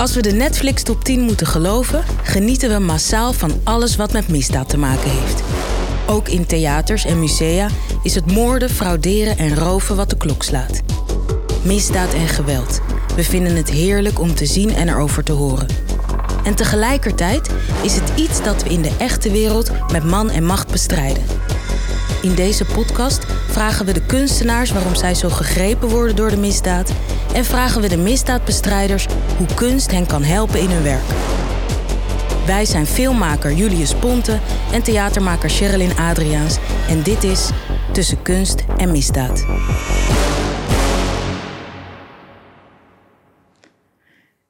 Als we de Netflix top 10 moeten geloven, genieten we massaal van alles wat met misdaad te maken heeft. Ook in theaters en musea is het moorden, frauderen en roven wat de klok slaat. Misdaad en geweld. We vinden het heerlijk om te zien en erover te horen. En tegelijkertijd is het iets dat we in de echte wereld met man en macht bestrijden. In deze podcast vragen we de kunstenaars waarom zij zo gegrepen worden door de misdaad en vragen we de misdaadbestrijders hoe kunst hen kan helpen in hun werk. Wij zijn filmmaker Julius Ponte en theatermaker Sherilyn Adriaans en dit is Tussen Kunst en Misdaad.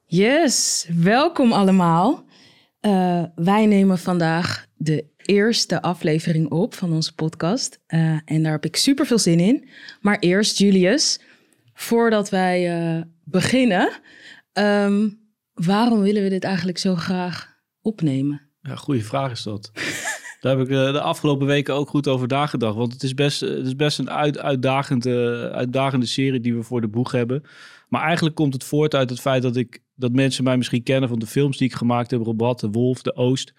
Yes, welkom allemaal. Uh, wij nemen vandaag de eerste aflevering op van onze podcast. Uh, en daar heb ik super veel zin in. Maar eerst, Julius, voordat wij uh, beginnen, um, waarom willen we dit eigenlijk zo graag opnemen? Ja, goede vraag is dat. Daar heb ik de afgelopen weken ook goed over nagedacht. Want het is best, het is best een uit, uitdagende, uitdagende serie die we voor de boeg hebben. Maar eigenlijk komt het voort uit het feit dat, ik, dat mensen mij misschien kennen van de films die ik gemaakt heb. Robot, De Wolf, De Oost.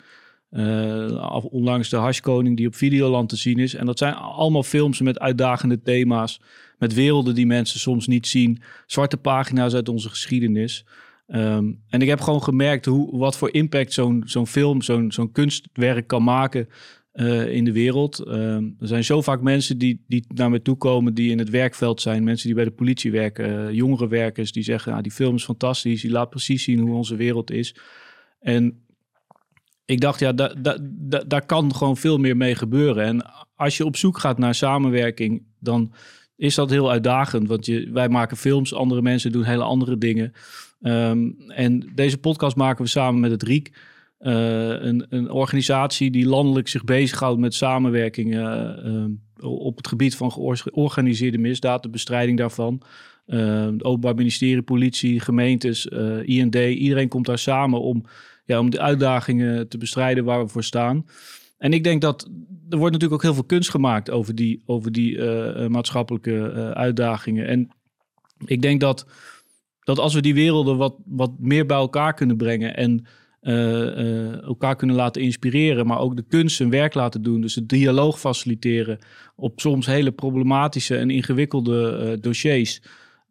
Onlangs de Hashkoning die op Videoland te zien is. En dat zijn allemaal films met uitdagende thema's. Met werelden die mensen soms niet zien. Zwarte pagina's uit onze geschiedenis. Um, en ik heb gewoon gemerkt hoe, wat voor impact zo'n zo'n film, zo'n zo'n kunstwerk kan maken uh, in de wereld. Uh, er zijn zo vaak mensen die, die naar me toe komen die in het werkveld zijn. Mensen die bij de politie werken, uh, jongere werkers die zeggen, ah, die film is fantastisch. Die laat precies zien hoe onze wereld is. En ik dacht, ja, daar kan gewoon veel meer mee gebeuren. En als je op zoek gaat naar samenwerking, dan is dat heel uitdagend. Want je, wij maken films, andere mensen doen hele andere dingen. Um, en deze podcast maken we samen met het RIEK. Uh, een, een, organisatie die landelijk zich bezighoudt met samenwerking uh, op het gebied van georganiseerde misdaad, de bestrijding daarvan. Uh, het Openbaar Ministerie, politie, gemeentes, IND, iedereen komt daar samen om ja, om de uitdagingen te bestrijden waar we voor staan. En ik denk dat er wordt natuurlijk ook heel veel kunst gemaakt over die, over die uh, maatschappelijke uh, uitdagingen. En ik denk dat, dat als we die werelden wat, wat meer bij elkaar kunnen brengen en elkaar kunnen laten inspireren, maar ook de kunst zijn werk laten doen, dus het dialoog faciliteren op soms hele problematische en ingewikkelde dossiers.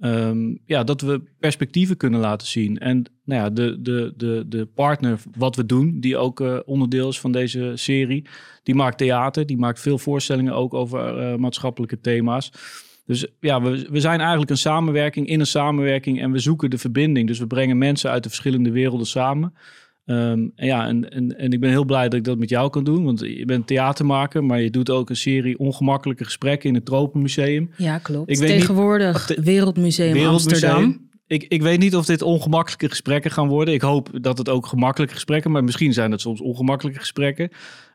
Um, ja, dat we perspectieven kunnen laten zien. En nou ja, de, de, de, de partner wat we doen, die ook uh, onderdeel is van deze serie, die maakt theater, die maakt veel voorstellingen ook over uh, maatschappelijke thema's. Dus ja, we, we zijn eigenlijk een samenwerking in een samenwerking en we zoeken de verbinding. Dus we brengen mensen uit de verschillende werelden samen. Um, en ja, en, en, en ik ben heel blij dat ik dat met jou kan doen. Want je bent theatermaker, maar je doet ook een serie ongemakkelijke gesprekken in het Tropenmuseum. Ja, klopt. Ik Tegenwoordig niet, Wereldmuseum, Wereldmuseum Amsterdam. Ik, ik weet niet of dit ongemakkelijke gesprekken gaan worden. Ik hoop dat het ook gemakkelijke gesprekken, maar misschien zijn het soms ongemakkelijke gesprekken.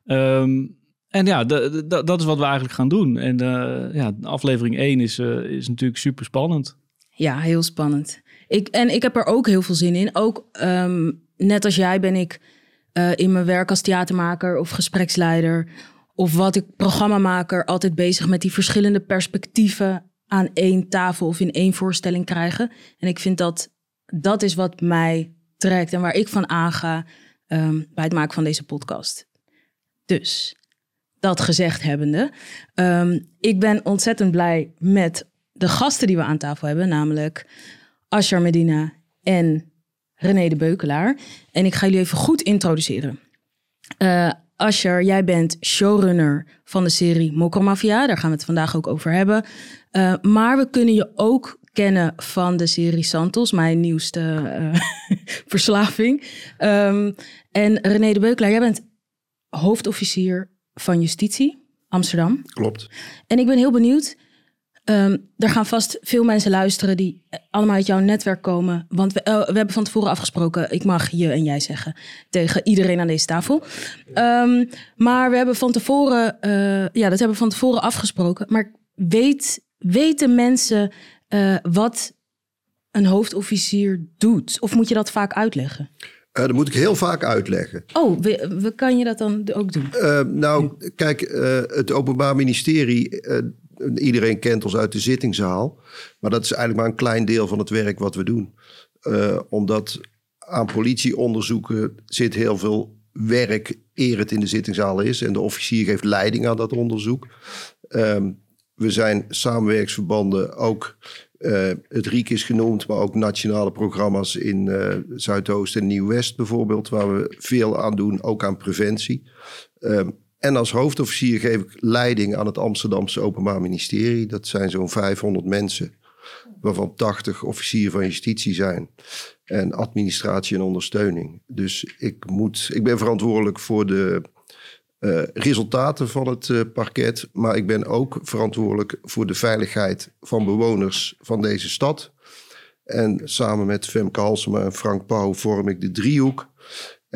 Um, en ja, dat is wat we eigenlijk gaan doen. En uh, ja, aflevering 1 is, uh, is natuurlijk super spannend. Ja, heel spannend. Ik, en ik heb er ook heel veel zin in. Ook um, net als jij ben ik uh, in mijn werk als theatermaker of gespreksleider of wat ik programmamaker altijd bezig met die verschillende perspectieven aan één tafel of in één voorstelling krijgen. En ik vind dat dat is wat mij trekt en waar ik van aanga um, bij het maken van deze podcast. Dus dat gezegd hebbende, um, ik ben ontzettend blij met de gasten die we aan tafel hebben, namelijk Ashar Medina en René de Beukelaar. En ik ga jullie even goed introduceren. Uh, Asher, jij bent showrunner van de serie Mokromafia. Daar gaan we het vandaag ook over hebben. Uh, maar we kunnen je ook kennen van de serie Santos, mijn nieuwste uh, verslaving. Um, en René de Beukelaar, jij bent hoofdofficier van Justitie Amsterdam. Klopt. En ik ben heel benieuwd. Um, er gaan vast veel mensen luisteren die allemaal uit jouw netwerk komen. Want we, uh, we hebben van tevoren afgesproken, ik mag je en jij zeggen tegen iedereen aan deze tafel. Um, maar we hebben van tevoren, uh, ja, dat hebben we van tevoren afgesproken. Maar weet, weten mensen uh, wat een hoofdofficier doet? Of moet je dat vaak uitleggen? Dat moet ik heel vaak uitleggen. Oh, we, we kan je dat dan ook doen? Nou, kijk, het Openbaar Ministerie iedereen kent ons uit de zittingzaal. Maar dat is eigenlijk maar een klein deel van het werk wat we doen. Uh, omdat aan politieonderzoeken zit heel veel werk eer het in de zittingzaal is. En de officier geeft leiding aan dat onderzoek. Ehm, we zijn samenwerksverbanden, ook uh, het RIek is genoemd, maar ook nationale programma's in uh, Zuidoost en Nieuw-West bijvoorbeeld, waar we veel aan doen, ook aan preventie. Um, en als hoofdofficier geef ik leiding aan het Amsterdamse Openbaar Ministerie. Dat zijn zo'n 500 mensen, waarvan 80 officier van justitie zijn. En administratie en ondersteuning. Dus ik, moet, ik ben verantwoordelijk voor de uh, resultaten van het uh, parket. Maar ik ben ook verantwoordelijk voor de veiligheid van bewoners van deze stad. En samen met Femke Halsema en Frank Pauw vorm ik de driehoek.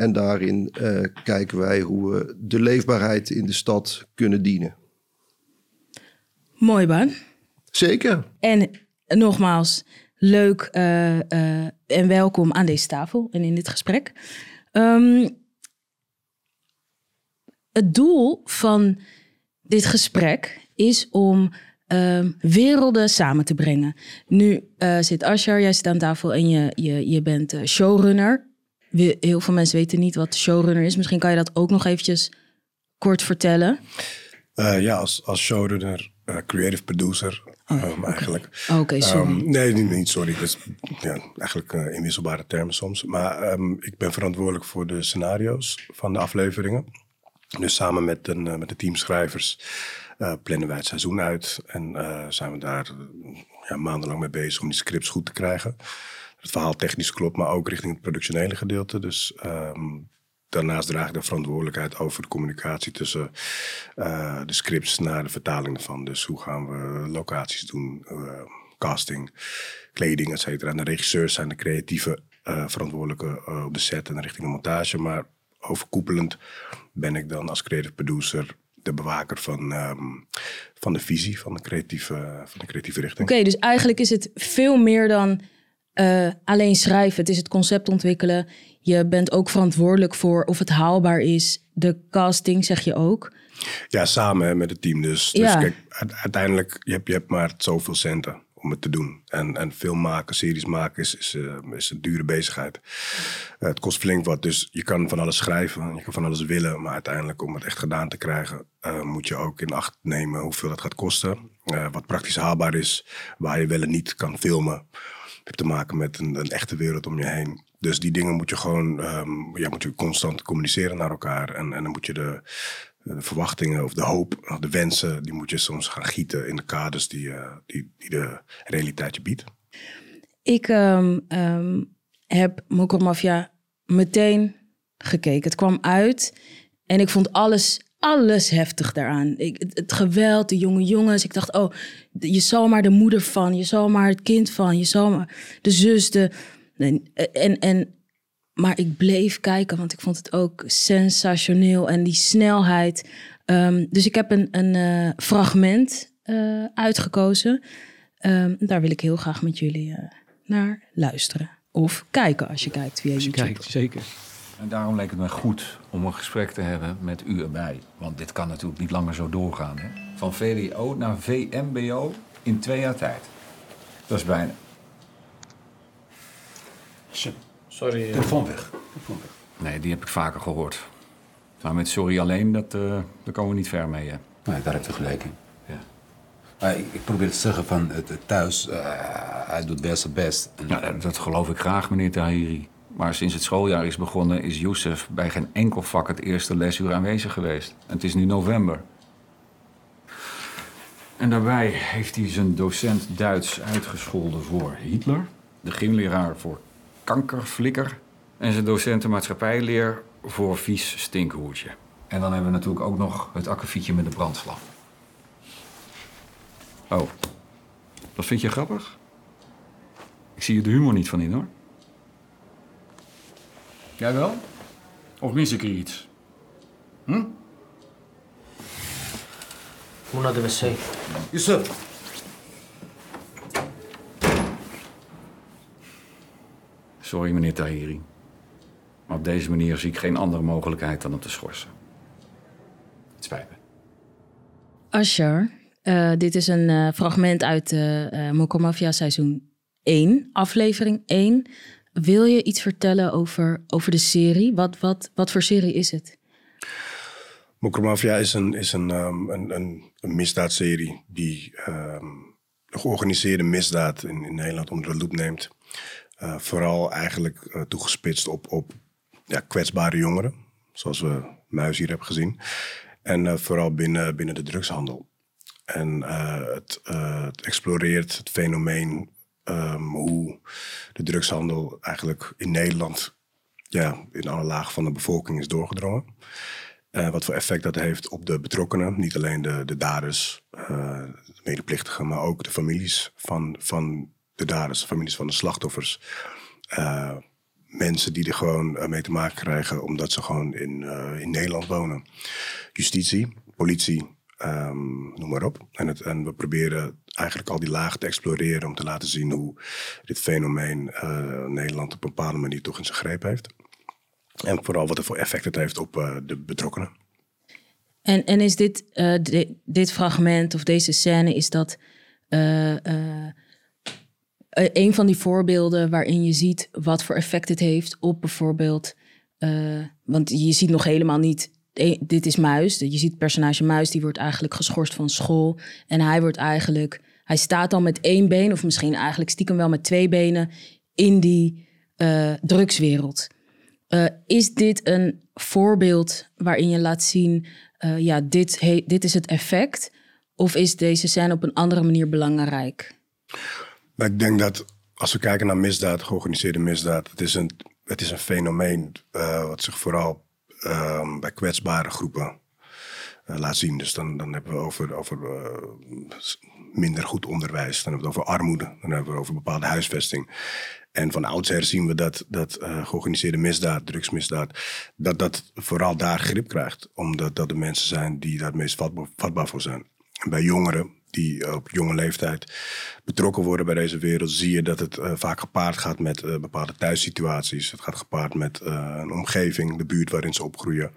En daarin uh, kijken wij hoe we de leefbaarheid in de stad kunnen dienen. Mooi baan. Zeker. En nogmaals, leuk uh, uh, en welkom aan deze tafel en in dit gesprek. Um, het doel van dit gesprek is om um, werelden samen te brengen. Nu zit Ashar, jij zit aan tafel en je, je, je bent showrunner heel veel mensen weten niet wat showrunner is. Misschien kan je dat ook nog eventjes kort vertellen. Uh, ja, als, als showrunner, uh, creative producer oh, um, eigenlijk. Oké, okay, sorry. Um, nee, niet, niet, sorry. Dat is ja, eigenlijk uh, inwisselbare termen soms. Maar um, ik ben verantwoordelijk voor de scenario's van de afleveringen. Dus samen met een, met de teamschrijvers plannen wij het seizoen uit. En zijn we daar ja, maandenlang mee bezig om die scripts goed te krijgen het verhaal technisch klopt, maar ook richting het productionele gedeelte. Dus um, daarnaast draag ik de verantwoordelijkheid over de communicatie tussen uh, de scripts naar de vertaling ervan. Dus hoe gaan we locaties doen, uh, casting, kleding, et cetera. En de regisseurs zijn de creatieve uh, verantwoordelijke op de set en richting de montage. Maar overkoepelend ben ik dan als creative producer de bewaker van, um, van de visie van de creatieve, van de creatieve richting. Oké, dus eigenlijk is het veel meer dan uh, alleen schrijven. Het is het concept ontwikkelen. Je bent ook verantwoordelijk voor of het haalbaar is. De casting zeg je ook. Ja, samen met het team dus. Dus kijk, uiteindelijk, je hebt, je hebt maar zoveel centen om het te doen. En, en film maken, series maken is, is, uh, is een dure bezigheid. Uh, het kost flink wat, dus je kan van alles schrijven, je kan van alles willen, maar uiteindelijk om het echt gedaan te krijgen, uh, moet je ook in acht nemen hoeveel dat gaat kosten. wat praktisch haalbaar is, waar je wel en niet kan filmen hebt te maken met een, een, echte wereld om je heen. Dus die dingen moet je gewoon, um, ja, moet je constant communiceren naar elkaar. En, en dan moet je de, verwachtingen of de hoop, de wensen, die moet je soms gaan gieten in de kaders die, uh, die, die de realiteit je biedt. Ik um, um, heb Mokromafia meteen gekeken. Het kwam uit en ik vond alles alles heftig daaraan. Ik, het, geweld, de jonge jongens. Ik dacht, oh, je zal maar de moeder van, je zal maar het kind van, je zal maar de zus. De, en, en, maar ik bleef kijken, want ik vond het ook sensationeel en die snelheid. Um, dus ik heb een, een uh, fragment uh, uitgekozen. Um, daar wil ik heel graag met jullie uh, naar luisteren. Of kijken als je kijkt via als je YouTube. Kijkt, zeker. En daarom leek het me goed om een gesprek te hebben met u erbij. Want dit kan natuurlijk niet langer zo doorgaan. Hè? Van VWO naar VMBO in twee jaar tijd. Dat is bijna. Sorry. Uh... Telefoon weg. Nee, die heb ik vaker gehoord. Maar met sorry alleen, dat, uh, daar komen we niet ver mee. Hè? Nee, daar heb je gelijk in. Ja. Maar ik, ik, probeer te zeggen van het, thuis, uh, hij doet best zijn best. En... Ja, dat geloof ik graag, meneer Tahiri. Maar sinds het schooljaar is begonnen, is Youssef bij geen enkel vak het eerste lesuur aanwezig geweest. En het is nu november. En daarbij heeft hij zijn docent Duits uitgescholden voor Hitler, de gymleraar voor kankerflikker en zijn docenten maatschappijleer voor vies stinkhoertje. En dan hebben we natuurlijk ook nog het akkefietje met de brandvlam. Oh, dat vind je grappig? Ik zie je de humor niet van in hoor. Jij wel? Of mis ik er iets? Hm? Moet naar de wc. Yusuf. Sorry, meneer Tahiri. Maar op deze manier zie ik geen andere mogelijkheid dan om te schorsen. Het spijt me. Asher, uh, dit is een uh, fragment uit uh, Mokomafia seizoen 1, aflevering 1 wil je iets vertellen over, over de serie? Wat, wat, wat voor serie is het? Mokromafia is een, is een, um, een, een, een, misdaadserie die um, de georganiseerde misdaad in, in Nederland onder de loep neemt. Uh, vooral eigenlijk uh, toegespitst op, op ja, kwetsbare jongeren, zoals we Muis hier hebben gezien. En uh, vooral binnen, binnen de drugshandel. En het, het, exploreert het fenomeen um, hoe de drugshandel eigenlijk in Nederland ja, in alle lagen van de bevolking is doorgedrongen. Uh, wat voor effect dat heeft op de betrokkenen. Niet alleen de, de daders, uh, de medeplichtigen, maar ook de families van, van de daders, de families van de slachtoffers. Uh, mensen die er gewoon mee te maken krijgen omdat ze gewoon in, in Nederland wonen. Justitie, politie, um, noem maar op. En, het, en we proberen eigenlijk al die lagen te exploreren om te laten zien hoe dit fenomeen Nederland op een bepaalde manier toch in zijn greep heeft. En vooral wat er voor effect het heeft op uh, de betrokkenen. En, en is dit, uh, dit fragment of deze scène, is dat uh, een van die voorbeelden waarin je ziet wat voor effect het heeft op bijvoorbeeld. want je ziet nog helemaal niet. Dit is Muis. Je ziet het personage Muis, die wordt eigenlijk geschorst van school. En hij wordt eigenlijk. Hij staat dan met één been, of misschien eigenlijk stiekem wel met twee benen, in die drugswereld. Uh, is dit een voorbeeld waarin je laat zien, uh, ja, dit, he, dit is het effect? Of is deze scène op een andere manier belangrijk? Ik denk dat als we kijken naar misdaad, georganiseerde misdaad, het is een, het is een fenomeen wat zich vooral bij kwetsbare groepen laat zien. Dus dan, dan hebben we over, over minder goed onderwijs, dan hebben we het over armoede, dan hebben we het over bepaalde huisvesting. En van oudsher zien we dat, dat uh, georganiseerde misdaad, drugsmisdaad, dat dat vooral daar grip krijgt. Omdat dat de mensen zijn die daar het meest vatbaar voor zijn. En bij jongeren die op jonge leeftijd betrokken worden bij deze wereld, zie je dat het uh, vaak gepaard gaat met uh, bepaalde thuissituaties. Het gaat gepaard met uh, een omgeving, de buurt waarin ze opgroeien,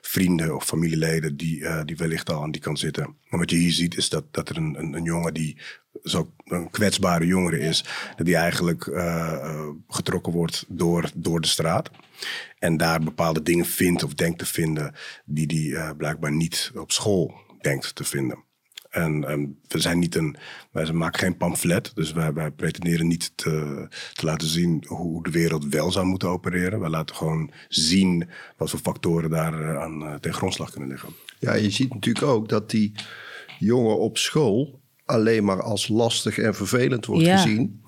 vrienden of familieleden die, die wellicht al aan die kant zitten. En wat je hier ziet is dat, dat er een, een, een jongen die zo een kwetsbare jongere is, dat die eigenlijk getrokken wordt door, door de straat. En daar bepaalde dingen vindt of denkt te vinden die die blijkbaar niet op school denkt te vinden. En, en, we zijn niet een, wij maken geen pamflet, dus wij, wij pretenderen niet te, te, laten zien hoe de wereld wel zou moeten opereren. Wij laten gewoon zien wat voor factoren daar uh, aan uh, ten grondslag kunnen liggen. Ja, je ziet natuurlijk ook dat die jongen op school alleen maar als lastig en vervelend wordt ja. gezien.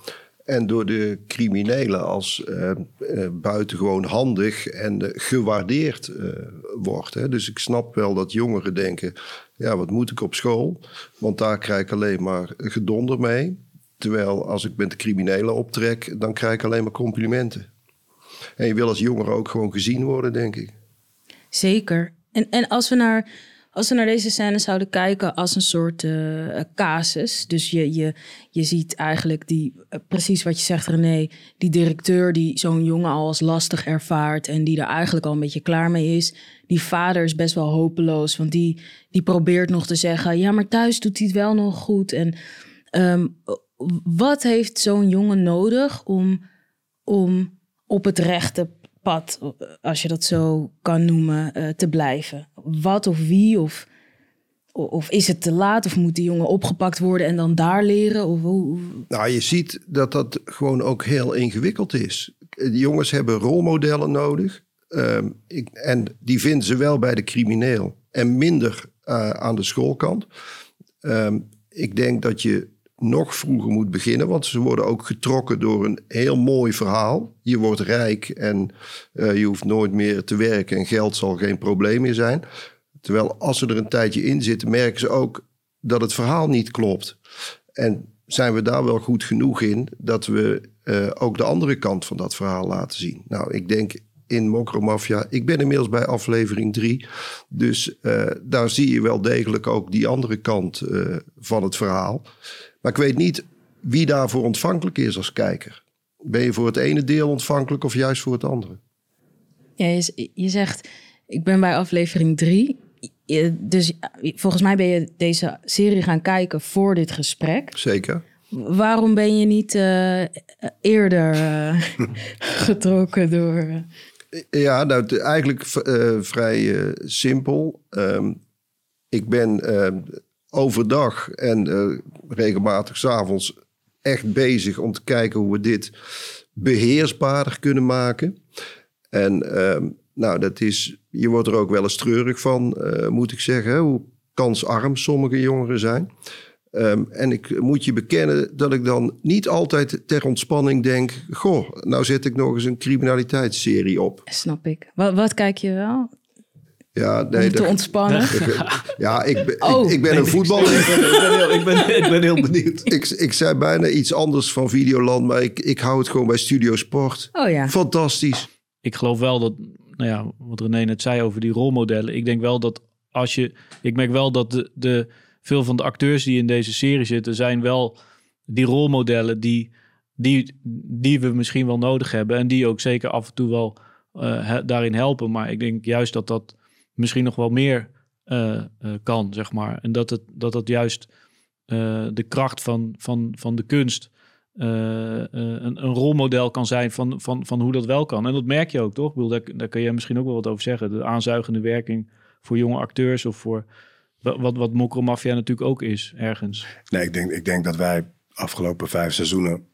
En door de criminelen als uh, uh, buitengewoon handig en uh, gewaardeerd wordt. Hè. Dus ik snap wel dat jongeren denken: ja, wat moet ik op school? Want daar krijg ik alleen maar gedonder mee. Terwijl als ik met de criminelen optrek, dan krijg ik alleen maar complimenten. En je wil als jongere ook gewoon gezien worden, denk ik. Zeker. En, en als we naar als we naar deze scène zouden kijken als een soort uh, casus. Dus je, je, je ziet eigenlijk die, uh, precies wat je zegt René, die directeur die zo'n jongen al als lastig ervaart en die er eigenlijk al een beetje klaar mee is. Die vader is best wel hopeloos, want die, die probeert nog te zeggen, ja maar thuis doet hij het wel nog goed. En um, wat heeft zo'n jongen nodig om, om op het rechte als je dat zo kan noemen, uh, te blijven? Wat of wie? Of, of is het te laat? Of moet die jongen opgepakt worden en dan daar leren? Of? Nou, je ziet dat dat gewoon ook heel ingewikkeld is. De jongens hebben rolmodellen nodig. Um, ik, en die vinden ze wel bij de crimineel en minder uh, aan de schoolkant. Um, ik denk dat je nog vroeger moet beginnen. Want ze worden ook getrokken door een heel mooi verhaal. Je wordt rijk en uh, je hoeft nooit meer te werken en geld zal geen probleem meer zijn. Terwijl als ze er een tijdje in zitten, merken ze ook dat het verhaal niet klopt. En zijn we daar wel goed genoeg in dat we uh, ook de andere kant van dat verhaal laten zien? Nou, ik denk in Mokromafia. Ik ben inmiddels bij aflevering drie. Dus uh, daar zie je wel degelijk ook die andere kant van het verhaal. Maar ik weet niet wie daarvoor ontvankelijk is als kijker. Ben je voor het ene deel ontvankelijk of juist voor het andere? Ja, je, je zegt, ik ben bij aflevering drie. Dus volgens mij ben je deze serie gaan kijken voor dit gesprek. Zeker. Waarom ben je niet eh, eerder eh, getrokken door... eh, Ja, nou, eigenlijk vrij simpel. Ehm, ik ben eh, overdag en eh, regelmatig s'avonds echt bezig om te kijken hoe we dit beheersbaarder kunnen maken. En ehm, nou, dat is, je wordt er ook wel eens treurig van, eh, moet ik zeggen, hoe kansarm sommige jongeren zijn. Ehm, en ik moet je bekennen dat ik dan niet altijd ter ontspanning denk: Goh, nou zet ik nog eens een criminaliteitsserie op. Snap ik. Wat, wat kijk je wel? Ja, nee, Om te dat- ontspannen? ja ik, ben- Oh. ik, ik ben een voetballer. ik, ben heel, ik, ben, ik ben heel benieuwd. ik, ik zei bijna iets anders van Videoland, maar ik, ik hou het gewoon bij Studio Sport. Oh ja. Fantastisch. ik geloof wel dat, nou ja, wat René net zei over die rolmodellen. Ik denk wel dat als je, ik merk wel dat de, de, veel van de acteurs die in deze serie zitten, zijn wel die rolmodellen die, die, die we misschien wel nodig hebben. En die ook zeker af en toe wel eh, he- daarin helpen. Maar ik denk juist dat dat misschien nog wel meer eh, eh, kan, zeg maar. En dat het, dat, het juist eh, de kracht van, van, van de kunst een, een rolmodel kan zijn van, van, van hoe dat wel kan. En dat merk je ook, toch? Ik daar, daar kun je misschien ook wel wat over zeggen. De aanzuigende werking voor jonge acteurs of voor wa- wat, wat Mokromafia natuurlijk ook is, ergens. Nee, ik denk, ik denk dat wij afgelopen vijf seizoenen.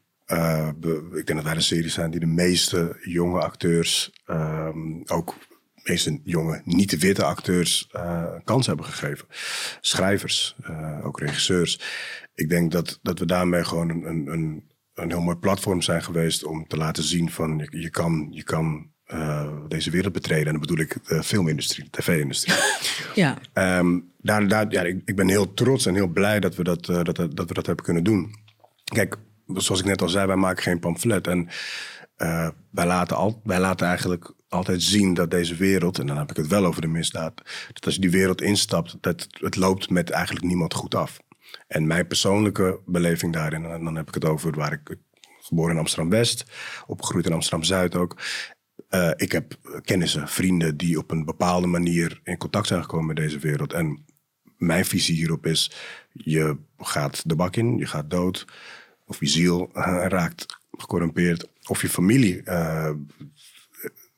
ik denk dat wij de serie zijn die de meeste jonge acteurs, ehm, ook meeste jonge niet-witte acteurs, eh, kans hebben gegeven. Schrijvers, eh, ook regisseurs. Ik denk dat, dat we daarmee gewoon een, een, een, een heel mooi platform zijn geweest om te laten zien van je, je kan, je kan eh, deze wereld betreden. En dan bedoel ik de filmindustrie, de tv-industrie. Ja. Ehm, daar, daar, ja, ik, ik ben heel trots en heel blij dat we dat, dat, dat we dat hebben kunnen doen. Kijk, zoals ik net al zei, wij maken geen pamflet. En eh, wij, laten al, wij laten eigenlijk altijd zien dat deze wereld, en dan heb ik het wel over de misdaad, dat als je die wereld instapt, dat het loopt met eigenlijk niemand goed af. En mijn persoonlijke beleving daarin, en dan heb ik het over waar ik geboren in Amsterdam-West, opgegroeid in Amsterdam-Zuid ook. Eh, ik heb kennissen, vrienden die op een bepaalde manier in contact zijn gekomen met deze wereld. En mijn visie hierop is: je gaat de bak in, je gaat dood, of je ziel eh, raakt gecorrumpeerd, of je familie eh,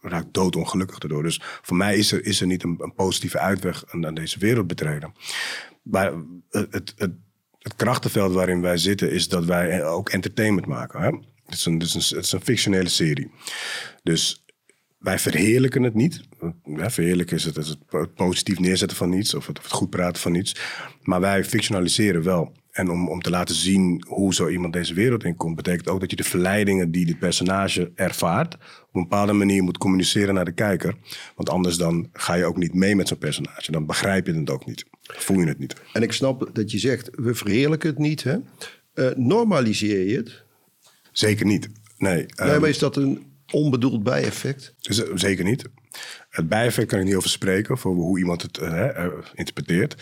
raakt doodongelukkig erdoor. Dus voor mij is er, is er niet een, positieve uitweg aan, aan deze wereld betreden. Maar het, het, het, het krachtenveld waarin wij zitten is dat wij ook entertainment maken. Hè? Het, is een, het, is een, het is een fictionele serie. Dus wij verheerlijken het niet. Ja, verheerlijken is het, is het positief neerzetten van iets of het, of het goed praten van iets. Maar wij fictionaliseren wel. En om, om te laten zien hoe zo iemand deze wereld inkomt, betekent ook dat je de verleidingen die dit personage ervaart, op een bepaalde manier moet communiceren naar de kijker. Want anders dan ga je ook niet mee met zo'n personage. Dan begrijp je het ook niet. Voel je het niet. En ik snap dat je zegt, we verheerlijken het niet. Hè? Eh, normaliseer je het? Zeker niet. Nee, nee, ehm, maar is dat een onbedoeld bijeffect? Zeker niet. Het bijeffect kan ik niet over spreken, voor hoe iemand het eh, eh, interpreteert.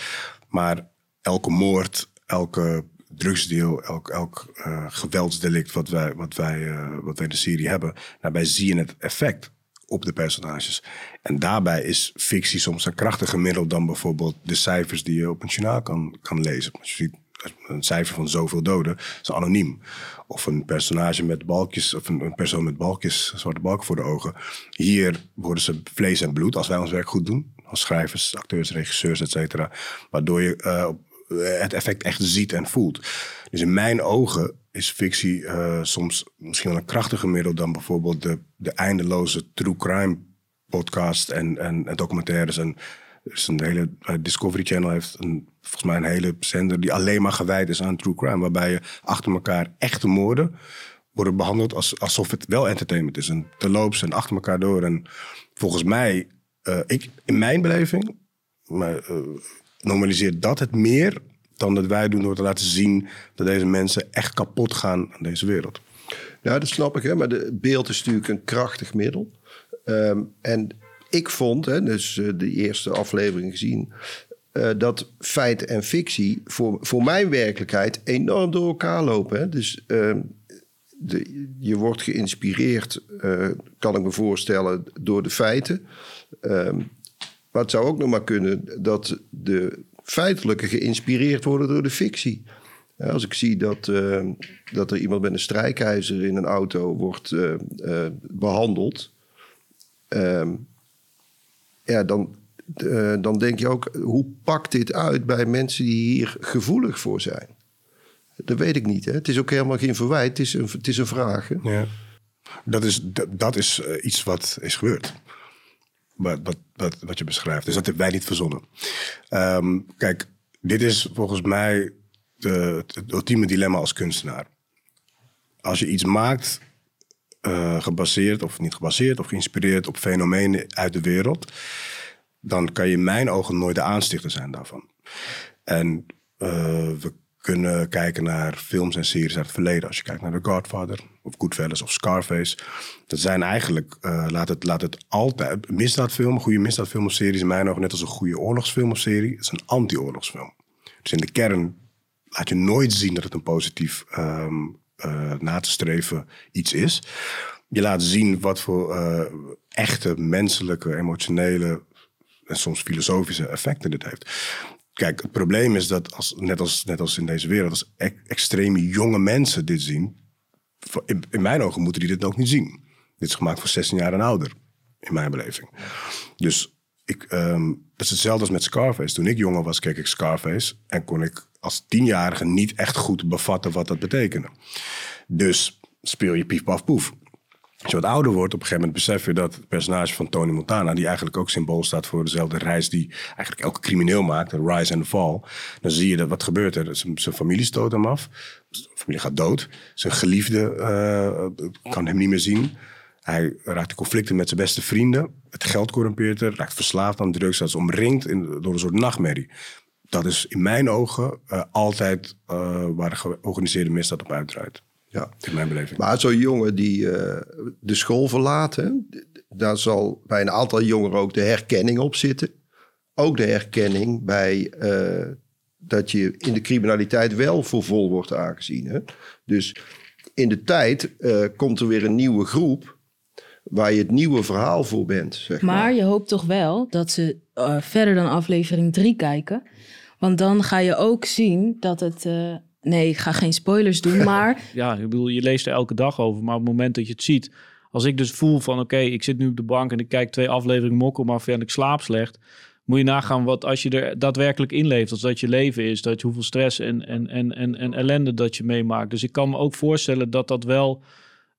Maar elke moord, elke drugsdeal, elk, elk eh, geweldsdelict wat wij, wat, wij, eh, wat wij in de serie hebben, daarbij zie je het effect op de personages. En daarbij is fictie soms een krachtiger middel dan bijvoorbeeld de cijfers die je op een journaal kan, kan lezen. Als je ziet een cijfer van zoveel doden, is anoniem. Of een personage met balkjes, of een, persoon met balkjes, zwarte balken voor de ogen. Hier worden ze vlees en bloed, als wij ons werk goed doen. Als schrijvers, acteurs, regisseurs, et cetera. Waardoor je eh, het effect echt ziet en voelt. Dus in mijn ogen is fictie eh, soms misschien wel een krachtiger middel dan bijvoorbeeld de, de eindeloze true crime podcast en, en, en documentaires. En is een hele eh, Discovery Channel heeft volgens mij een hele zender die alleen maar gewijd is aan true crime. Waarbij je achter elkaar echte moorden worden behandeld als, alsof het wel entertainment is. En terloops en achter elkaar door. En volgens mij, eh, ik, in mijn beleving, maar, eh, normaliseert dat het meer dan dat wij doen door te laten zien dat deze mensen echt kapot gaan aan deze wereld. Ja, dat snap ik. Hè? Maar de beeld is natuurlijk een krachtig middel. Ehm, en ik vond, hè, dus eh, de eerste aflevering gezien... eh, dat feit en fictie voor, voor mijn werkelijkheid enorm door elkaar lopen. Hè? Dus ehm, de, je wordt geïnspireerd, eh, kan ik me voorstellen, door de feiten. Ehm, maar het zou ook nog maar kunnen dat de feitelijke geïnspireerd worden door de fictie. Als ik zie dat, eh, dat er iemand met een strijkijzer in een auto wordt eh, eh, behandeld, ehm, ja, dan, dan denk je ook, hoe pakt dit uit bij mensen die hier gevoelig voor zijn? Dat weet ik niet. Hè? Het is ook helemaal geen verwijt, het is een, het is een vraag. Ja. Dat is, dat, dat is iets wat is gebeurd. Wat, wat, wat, wat je beschrijft. Dus dat hebben wij niet verzonnen. Ehm, kijk, dit is volgens mij de, het ultieme dilemma als kunstenaar. Als je iets maakt eh, gebaseerd, of niet gebaseerd, of geïnspireerd op fenomenen uit de wereld, dan kan je in mijn ogen nooit de aanstichter zijn daarvan. En eh, we kunnen kijken naar films en series uit het verleden. Als je kijkt naar The Godfather, of Goodfellas, of Scarface. Dat zijn eigenlijk, eh, laat, het, laat het altijd... Misdaadfilm, een goede misdaadfilm of serie is in mijn ogen net als een goede oorlogsfilm of serie. Het is een anti-oorlogsfilm. Dus in de kern laat je nooit zien dat het een positief ehm, eh, na te streven iets is. Je laat zien wat voor eh, echte menselijke, emotionele en soms filosofische effecten dit heeft. Kijk, het probleem is dat, als, net, als, net als in deze wereld, als extreme jonge mensen dit zien, in, mijn ogen moeten die dit ook niet zien. Dit is gemaakt voor 16 jaar en ouder, in mijn beleving. Dus ik, dat is hetzelfde als met Scarface. Toen ik jonger was, keek ik Scarface en kon ik als tienjarige niet echt goed bevatten wat dat betekende. Dus speel je pief, paf, poef. Als je wat ouder wordt, op een gegeven moment besef je dat het personage van Tony Montana, die eigenlijk ook symbool staat voor dezelfde reis die eigenlijk elke crimineel maakt, de rise and the fall. Dan zie je dat wat gebeurt er. Zijn, familie stoot hem af. Zijn familie gaat dood. Zijn geliefde eh, kan hem niet meer zien. Hij raakt in conflicten met zijn beste vrienden. Het geld corrumpeert er. Raakt verslaafd aan drugs. Dat is omringd in, door een soort nachtmerrie. Dat is in mijn ogen eh, altijd eh, waar de georganiseerde misdaad op uitdraait. Ja. In mijn beleving. Maar zo'n jongen die eh, de school verlaat, hè, daar zal bij een aantal jongeren ook de herkenning op zitten. Ook de herkenning bij eh, dat je in de criminaliteit wel voor vol wordt aangezien. Hè. Dus in de tijd eh, komt er weer een nieuwe groep waar je het nieuwe verhaal voor bent. Zeg maar. Maar je hoopt toch wel dat ze verder dan aflevering 3 kijken. Want dan ga je ook zien dat het. eh, nee, ik ga geen spoilers doen, maar. Ja, ik bedoel, je leest er elke dag over. Maar op het moment dat je het ziet... Als ik dus voel van, oké, ik zit nu op de bank... en ik kijk twee afleveringen Mokkelmafia en ik slaap slecht... moet je nagaan wat als je er daadwerkelijk inleeft... als dat je leven is, dat je hoeveel stress en, en, en, en, en ellende dat je meemaakt. Dus ik kan me ook voorstellen dat dat wel...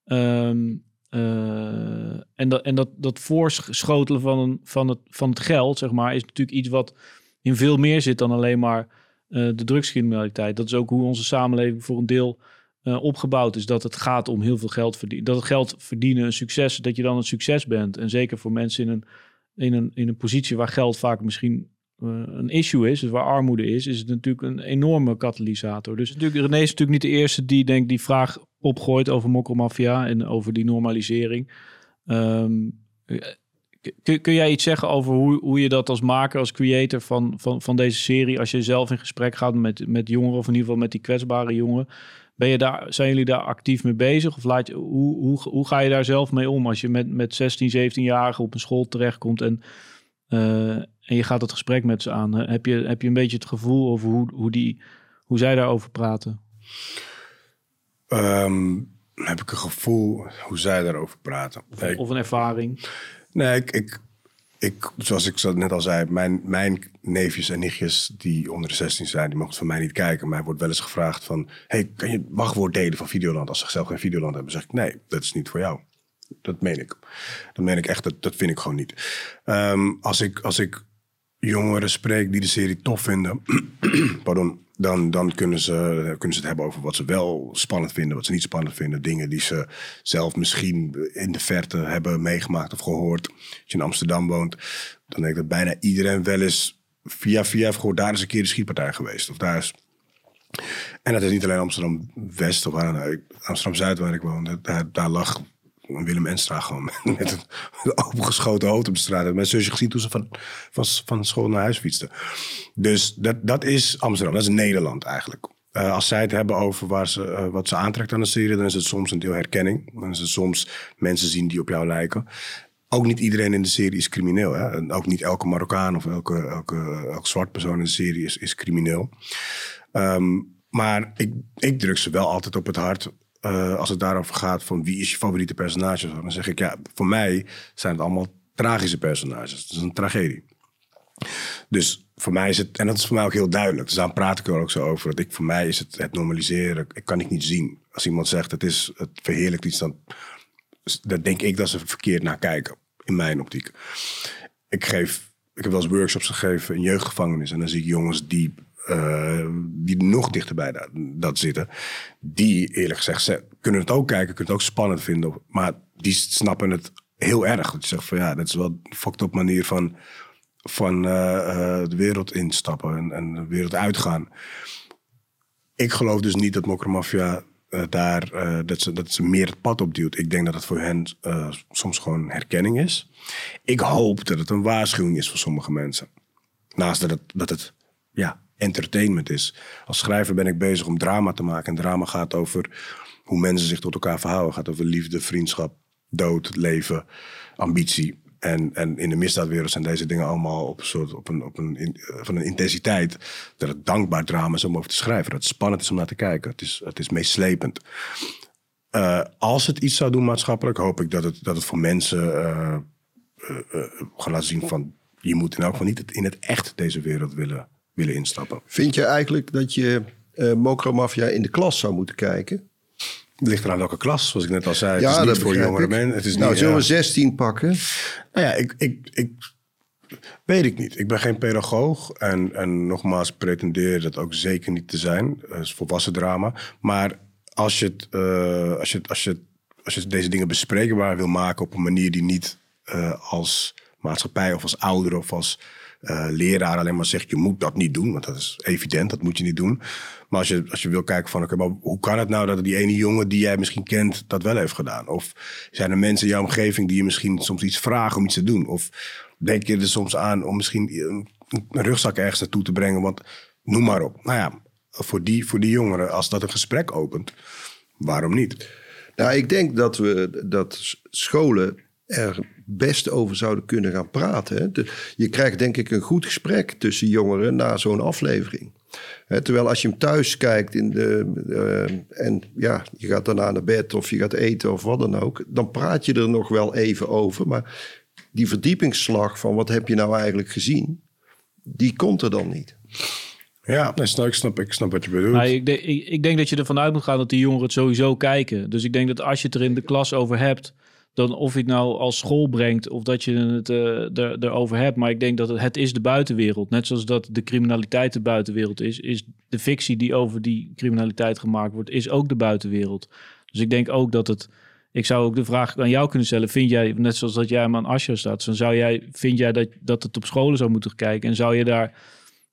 ehm, eh, en dat, en dat, dat voorschotelen van, van, het, van het geld, zeg maar... is natuurlijk iets wat in veel meer zit dan alleen maar eh, de drugscriminaliteit. Dat is ook hoe onze samenleving voor een deel eh, opgebouwd is. Dat het gaat om heel veel geld verdienen. Dat het geld verdienen een succes dat je dan een succes bent. En zeker voor mensen in een, in een, in een positie waar geld vaak misschien eh, een issue is, dus waar armoede is, is het natuurlijk een enorme katalysator. Dus natuurlijk, René is natuurlijk niet de eerste die denk die vraag opgooit over mokkelmafia en over die normalisering. Ehm, Kun, kun jij iets zeggen over hoe, hoe je dat als maker, als creator van, van, van deze serie, als je zelf in gesprek gaat met, met jongeren, of in ieder geval met die kwetsbare jongeren, ben je daar, zijn jullie daar actief mee bezig? Of laat je, hoe, hoe, hoe ga je daar zelf mee om als je met, met 16, 17-jarigen op een school terechtkomt en, eh, en je gaat het gesprek met ze aan? Heb je, heb je een beetje het gevoel over hoe, hoe, die, hoe zij daarover praten? Ehm, heb ik een gevoel hoe zij daarover praten. Ik- Of een ervaring? Nee, ik, ik, zoals ik net al zei, mijn, mijn neefjes en nichtjes die onder de 16 zijn, die mogen van mij niet kijken. Maar er wordt wel eens gevraagd van, hey, kan je het wachtwoord delen van Videoland? Als ze zelf geen Videoland hebben, zeg ik, nee, dat is niet voor jou. Dat meen ik. Dat meen ik echt, dat, dat vind ik gewoon niet. Ehm, als, ik, als ik jongeren spreek die de serie tof vinden, pardon, dan, dan kunnen, ze, kunnen ze het hebben over wat ze wel spannend vinden, wat ze niet spannend vinden. Dingen die ze zelf misschien in de verte hebben meegemaakt of gehoord. Als je in Amsterdam woont, dan denk ik dat bijna iedereen wel eens via via heeft gehoord, daar is een keer de schietpartij geweest. Of daar is... En dat is niet alleen Amsterdam-West of. Amsterdam-Zuid waar ik woonde, daar, lag Willem Enstra gewoon met een, een opengeschoten auto op de straat. Mijn zusje gezien toen ze van, van, van school naar huis fietste. Dus dat, dat is Amsterdam, dat is Nederland eigenlijk. Eh, als zij het hebben over waar ze, eh, wat ze aantrekt aan de serie, dan is het soms een deel herkenning. Dan is het soms mensen zien die op jou lijken. Ook niet iedereen in de serie is crimineel. Hè? En ook niet elke Marokkaan of elke, elke, elke zwart persoon in de serie is, is crimineel. Ehm, maar ik, ik druk ze wel altijd op het hart. Eh, als het daarover gaat van wie is je favoriete personage. Dan zeg ik ja, voor mij zijn het allemaal tragische personages. Het is een tragedie. Dus voor mij is het, en dat is voor mij ook heel duidelijk. Dus daar praat ik er ook zo over. Dat ik, voor mij is het het normaliseren. Ik kan ik niet zien. Als iemand zegt het is het verheerlijkt iets, dan, dan denk ik dat ze verkeerd naar kijken. In mijn optiek. Ik geef, ik heb wel eens workshops gegeven in jeugdgevangenis. En dan zie ik jongens die, eh, die nog dichterbij dat, dat zitten. Die eerlijk gezegd ze kunnen het ook kijken, kunnen het ook spannend vinden. Maar die snappen het heel erg. Dat je zegt van ja, dat is wel een fucked up manier van van eh, eh, de wereld instappen en, en de wereld uitgaan. Ik geloof dus niet dat Mokromafia eh daar eh, dat, ze, dat ze meer het pad opduwt. Ik denk dat het voor hen eh, soms gewoon herkenning is. Ik hoop dat het een waarschuwing is voor sommige mensen. Naast dat het, dat het ja, entertainment is. Als schrijver ben ik bezig om drama te maken. En drama gaat over hoe mensen zich tot elkaar verhouden. gaat over liefde, vriendschap, dood, leven, ambitie. En, en in de misdaadwereld zijn deze dingen allemaal op een soort op een, op een, eh, van een intensiteit. dat het dankbaar drama is om over te schrijven. Dat het spannend is om naar te kijken. Het is, het is meeslepend. Eh, als het iets zou doen maatschappelijk, hoop ik dat het, dat het voor mensen eh, eh, gaat laten zien van. je moet in elk geval niet in het echt deze wereld willen, willen instappen. Vind je eigenlijk dat je eh Mokromafia in de klas zou moeten kijken? Het ligt eraan welke klas, zoals ik net al zei. het is niet dat voor jongere mensen. Het is nou, niet, zullen ja. we 16 pakken? Nou ja, ik, ik, ik weet ik niet. Ik ben geen pedagoog en, en nogmaals pretendeer dat ook zeker niet te zijn. Het is volwassen drama. Maar als je, het, eh, als, je, het- als, je, het- als je deze dingen bespreekbaar wil maken op een manier die niet eh, als maatschappij of als ouder of als eh, leraar alleen maar zegt je moet dat niet doen, want dat is evident, dat moet je niet doen. Maar als je, als je wil kijken van oké, maar hoe kan het nou dat die ene jongen die jij misschien kent dat wel heeft gedaan? Of zijn er mensen in jouw omgeving die je misschien soms iets vragen om iets te doen? Of denk je er soms aan om misschien een, rugzak ergens naartoe te brengen? Want noem maar op. Nou ja, voor die, voor die jongeren, als dat een gesprek opent, waarom niet? Nou, ik denk dat we dat scholen er best over zouden kunnen gaan praten. je krijgt denk ik een goed gesprek tussen jongeren na zo'n aflevering. Terwijl als je hem thuis kijkt in de, eh, en ja, je gaat daarna naar bed of je gaat eten of wat dan ook, dan praat je er nog wel even over. Maar die verdiepingsslag van wat heb je nou eigenlijk gezien, die komt er dan niet. Ja, nee, snap, ik, snap, ik snap wat je bedoelt. Maar ik, denk- ik, ik denk dat je ervan uit moet gaan dat die jongeren het sowieso kijken. Dus ik denk dat als je het er in de klas over hebt, dan of je het nou als school brengt of dat je het er, erover hebt. Maar ik denk dat het, het is de buitenwereld. Net zoals dat de criminaliteit de buitenwereld is, is de fictie die over die criminaliteit gemaakt wordt, is ook de buitenwereld. Dus ik denk ook dat het. Ik zou ook de vraag aan jou kunnen stellen. Vind jij, net zoals dat jij hem aan Asja staat, dan zou jij, vind jij dat, dat het op scholen zou moeten kijken? En zou je daar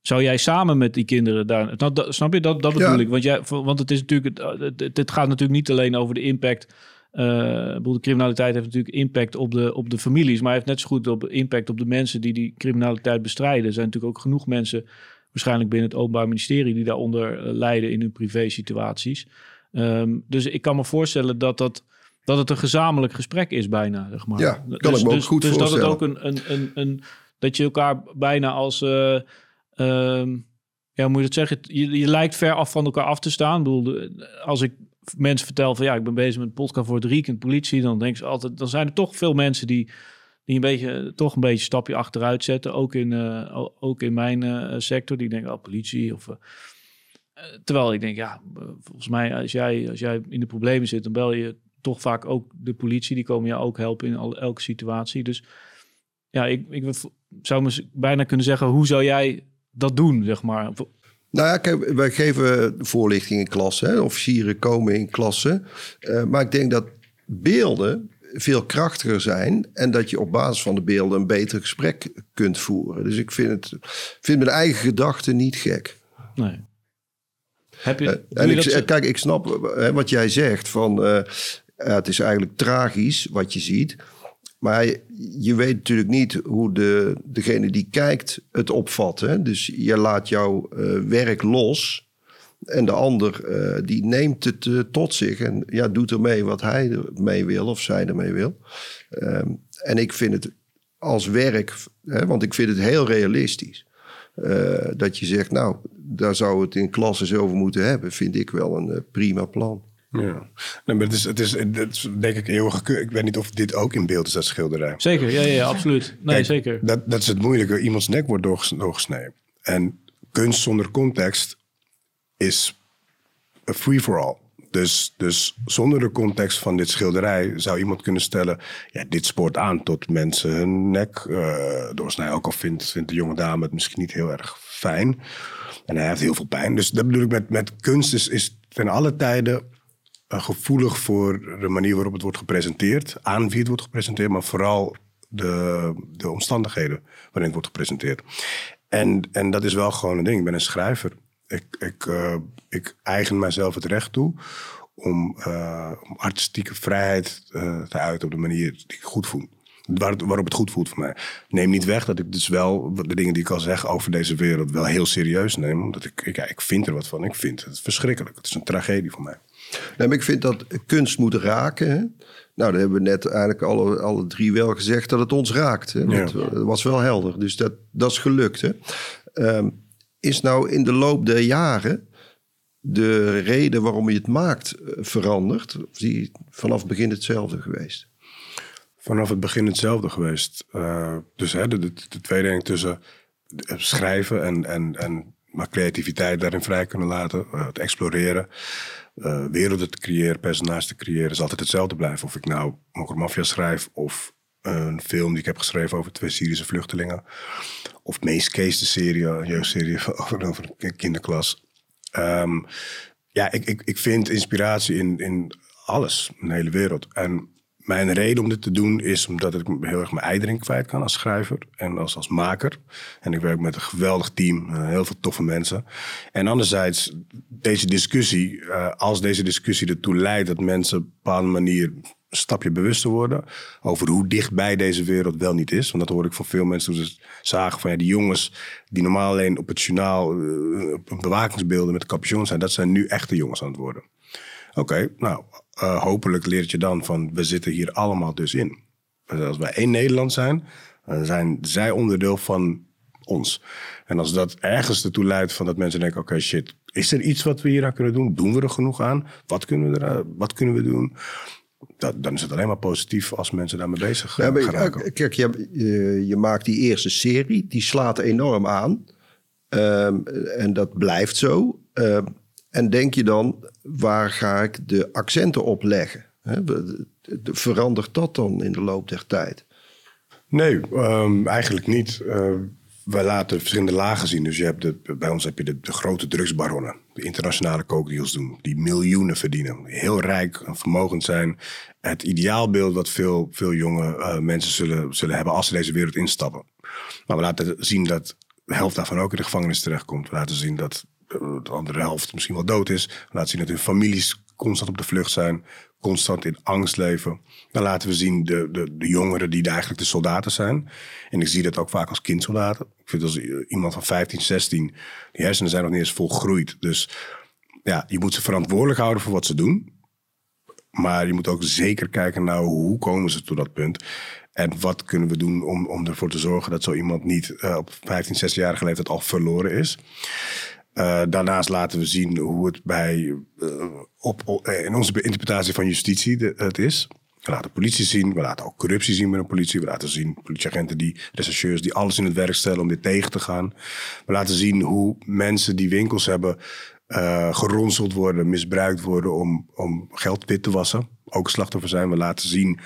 zou jij samen met die kinderen daar... Nou, snap je? Dat, dat bedoel Ja. ik. Want, jij, want het is natuurlijk... Het- het gaat natuurlijk niet alleen over de impact... eh, ik bedoel, de criminaliteit heeft natuurlijk impact op de, op de families... maar heeft net zo goed op impact op de mensen die die criminaliteit bestrijden. Er zijn natuurlijk ook genoeg mensen... waarschijnlijk binnen het Openbaar Ministerie... die daaronder eh, lijden in hun privé situaties. Ehm, dus ik kan me voorstellen dat dat... Dat het een gezamenlijk gesprek is bijna, zeg maar. Ja, kan ik me ook dus, goed dus dat het ook een, een, een, een... Dat je elkaar bijna als... eh, Ehm, ja, hoe moet je dat zeggen? Je, je lijkt ver af van elkaar af te staan. Ik bedoel, als ik mensen vertel van ja, ik ben bezig met een podcast voor het Riek politie, dan denk ze altijd, dan zijn er toch veel mensen die, die een beetje, toch een beetje een stapje achteruit zetten. Ook in, eh, ook in mijn eh, sector. Die denken, oh, politie. Of, eh, terwijl ik denk, ja, volgens mij, als jij, als jij in de problemen zit, dan bel je toch vaak ook de politie. Die komen jou ook helpen in al, elke situatie. Dus ja, ik, ik zou me bijna kunnen zeggen, hoe zou jij dat doen, zeg maar? Nou ja, kijk, wij geven voorlichting in klassen. Officieren komen in klassen. Eh, maar ik denk dat beelden veel krachtiger zijn. En dat je op basis van de beelden een beter gesprek kunt voeren. Dus ik vind, het, vind mijn eigen gedachten niet gek. Nee. Heb je, Eh, en je ik, dat zo- kijk, ik snap hè, wat jij zegt. Van, eh, het is eigenlijk tragisch wat je ziet. Maar je weet natuurlijk niet hoe de, degene die kijkt het opvat. Hè? Dus je laat jouw eh, werk los. En de ander eh, die neemt het eh, tot zich. En ja, doet ermee wat hij ermee wil of zij ermee wil. Ehm, en ik vind het als werk, hè, want ik vind het heel realistisch. dat je zegt, nou, daar zou het in klas eens over moeten hebben, vind ik wel een prima plan. Ja. Nee, maar het is, het, is, het is denk ik eeuwige keur. Ik weet niet of dit ook in beeld is, dat schilderij. Zeker, ja, ja, absoluut. Nee, Kijk, zeker. Dat, dat is het moeilijke. Iemands nek wordt doorges- doorgesneden. En kunst zonder context is a free-for-all. Dus, dus zonder de context van dit schilderij zou iemand kunnen stellen... Ja, dit spoort aan tot mensen hun nek eh, doorsnijden. Ook al vindt, vindt de jonge dame het misschien niet heel erg fijn. En hij heeft heel veel pijn. Dus dat bedoel ik met, met kunst is, is ten alle tijden gevoelig voor de manier waarop het wordt gepresenteerd. Aan wie het wordt gepresenteerd, maar vooral de, de omstandigheden waarin het wordt gepresenteerd. En, en dat is wel gewoon een ding. Ik ben een schrijver. Ik, ik, eh, ik eigen mijzelf het recht toe om, eh, om artistieke vrijheid eh, te uiten op de manier die ik goed voel. Waar, waarop het goed voelt voor mij. Neem niet weg dat ik dus wel de dingen die ik al zeg over deze wereld wel heel serieus neem. Omdat ik, ik, ik vind er wat van. Ik vind het verschrikkelijk. Het is een tragedie voor mij. Nee, maar ik vind dat kunst moet raken. Hè? Nou, dat hebben we net eigenlijk alle, alle drie wel gezegd dat het ons raakt. Hè? Ja. Dat was wel helder, dus dat, dat is gelukt. Hè? Ehm, is nou in de loop der jaren de reden waarom je het maakt eh, veranderd? Of is die vanaf het begin hetzelfde geweest? vanaf het begin hetzelfde geweest. Eh, dus hè, de, de, de tweedeling tussen schrijven en, en, en maar creativiteit daarin vrij kunnen laten, eh, het exploreren, eh, werelden te creëren, personages te creëren, is altijd hetzelfde blijven. Of ik nou Mokker Mafia schrijf of een film die ik heb geschreven over twee Syrische vluchtelingen. Of Meest Case, de serie, een jeugdserie over, over een kinderklas. Ehm, ja, ik, ik, ik vind inspiratie in, in alles, in de hele wereld. En mijn reden om dit te doen is omdat ik heel erg mijn ei erin kwijt kan als schrijver en als, als maker. En ik werk met een geweldig team, eh, heel veel toffe mensen. En anderzijds, deze discussie, eh, als deze discussie ertoe leidt dat mensen op een bepaalde manier een stapje bewuster worden over hoe dichtbij deze wereld wel niet is. Want dat hoor ik van veel mensen toen ze zagen van ja, die jongens die normaal alleen op het journaal eh, bewakingsbeelden met de capuchon zijn, dat zijn nu echte jongens aan het worden. Oké, nou, eh, hopelijk leert je dan van we zitten hier allemaal dus in. Dus als wij één Nederland zijn, dan zijn zij onderdeel van ons. En als dat ergens ertoe leidt van dat mensen denken, oké shit, is er iets wat we hier aan kunnen doen? Doen we er genoeg aan? Wat kunnen we, er, wat kunnen we doen? Dat, dan is het alleen maar positief als mensen daarmee bezig Ja, eh, maar, gaan raken. eh, kijk, je, je, je maakt die eerste serie, die slaat enorm aan. Ehm, en dat blijft zo. Ehm, en denk je dan, waar ga ik de accenten op leggen? Verandert dat dan in de loop der tijd? Nee, ehm, eigenlijk niet. Uh, wij laten verschillende lagen zien. Dus je hebt bij ons heb je de, grote drugsbaronnen. De internationale kookdeals doen. Die miljoenen verdienen. Heel rijk en vermogend zijn. Het ideaalbeeld wat veel, veel jonge eh, mensen zullen, zullen hebben als ze deze wereld instappen. Maar we laten zien dat de helft daarvan ook in de gevangenis terechtkomt. We laten zien dat de andere helft misschien wel dood is. Laten zien dat hun families constant op de vlucht zijn. Constant in angst leven. Dan laten we zien de, de, de jongeren die eigenlijk de soldaten zijn. En ik zie dat ook vaak als kindsoldaten. Ik vind als i- iemand van 15, 16, die hersenen zijn nog niet eens volgroeid. Dus ja, je moet ze verantwoordelijk houden voor wat ze doen. Maar je moet ook zeker kijken naar hoe komen ze tot dat punt. En wat kunnen we doen om, om ervoor te zorgen dat zo iemand niet eh, op 15, 16-jarige leeftijd al verloren is. Eh, daarnaast laten we zien hoe het bij, eh, eh, in onze interpretatie van justitie het is. We laten politie zien, we laten ook corruptie zien bij de politie. We laten zien politieagenten, die, rechercheurs die alles in het werk stellen om dit tegen te gaan. We laten zien hoe mensen die winkels hebben eh, geronseld worden, misbruikt worden om, om geld wit te wassen. Ook slachtoffer zijn. We laten zien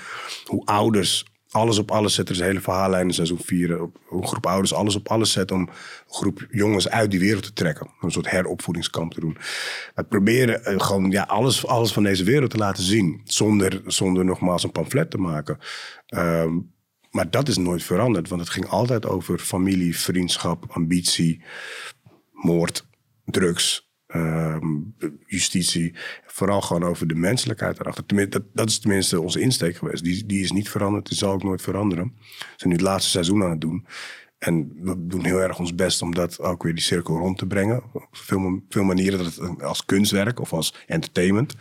hoe ouders alles op alles zetten. Er een hele verhaallijn in seizoen 4. Hoe een groep ouders alles op alles zet om een groep jongens uit die wereld te trekken. Een soort heropvoedingskamp te doen. We proberen eh, gewoon ja, alles, alles van deze wereld te laten zien. Zonder, zonder nogmaals een pamflet te maken. Ehm, maar dat is nooit veranderd. Want het ging altijd over familie, vriendschap, ambitie, moord, drugs. Ehm, justitie, vooral gewoon over de menselijkheid erachter. Tenminste, dat, dat is tenminste onze insteek geweest. Die, die is niet veranderd, die zal ook nooit veranderen. We zijn nu het laatste seizoen aan het doen. En we doen heel erg ons best om dat ook weer die cirkel rond te brengen. Op veel, veel manieren, dat het als kunstwerk of als entertainment.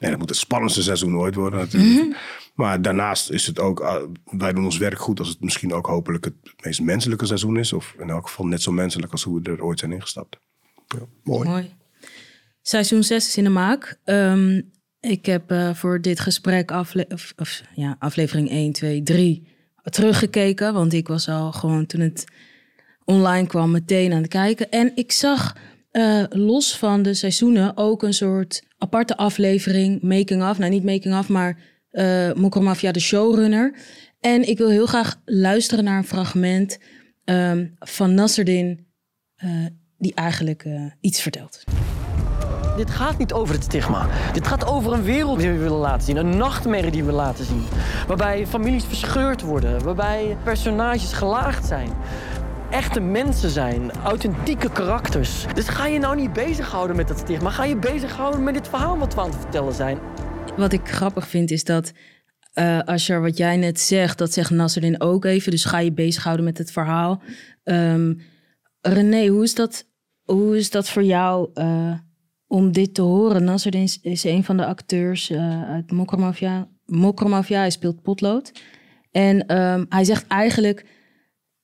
En het moet het spannendste seizoen ooit worden natuurlijk. Maar daarnaast is het ook, uh, wij doen ons werk goed als het misschien ook hopelijk het meest menselijke seizoen is. Of in elk geval net zo menselijk als hoe we er ooit zijn ingestapt. Mooi. Mooi. Seizoen 6 is in de maak. Ehm, ik heb uh, voor dit gesprek of, ja, aflevering 1, 2, 3 teruggekeken. Want ik was al gewoon toen het online kwam meteen aan het kijken. En ik zag uh, los van de seizoenen ook een soort aparte aflevering, making of. Nou, niet making of, maar uh, de showrunner. En ik wil heel graag luisteren naar een fragment um, van Nasserdin, die eigenlijk iets vertelt. Dit gaat niet over het stigma. Dit gaat over een wereld die we willen laten zien. Een nachtmerrie die we laten zien. Waarbij families verscheurd worden. Waarbij personages gelaagd zijn. Echte mensen zijn. Authentieke karakters. Dus ga je nou niet bezighouden met dat stigma. Ga je bezighouden met dit verhaal wat we aan het vertellen zijn. Wat ik grappig vind is dat... Als je wat jij net zegt, dat zegt Nasserin ook even. Dus ga je bezighouden met het verhaal. Um, René, hoe is dat, hoe is dat voor jou... Uh, om dit te horen. Nasser is, een van de acteurs uh, uit Mokromafia. Mokromafia, hij speelt potlood. En um, hij zegt eigenlijk,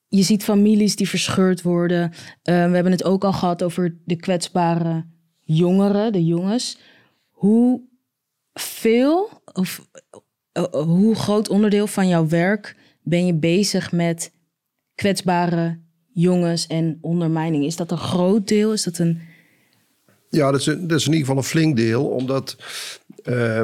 je ziet families die verscheurd worden. Um, we hebben het ook al gehad over de kwetsbare jongeren, de jongens. Hoe veel of uh, hoe groot onderdeel van jouw werk ben je bezig met kwetsbare jongens en ondermijning? Is dat een groot deel? Is dat een ja, dat is, dat is in ieder geval een flink deel. Omdat, uh,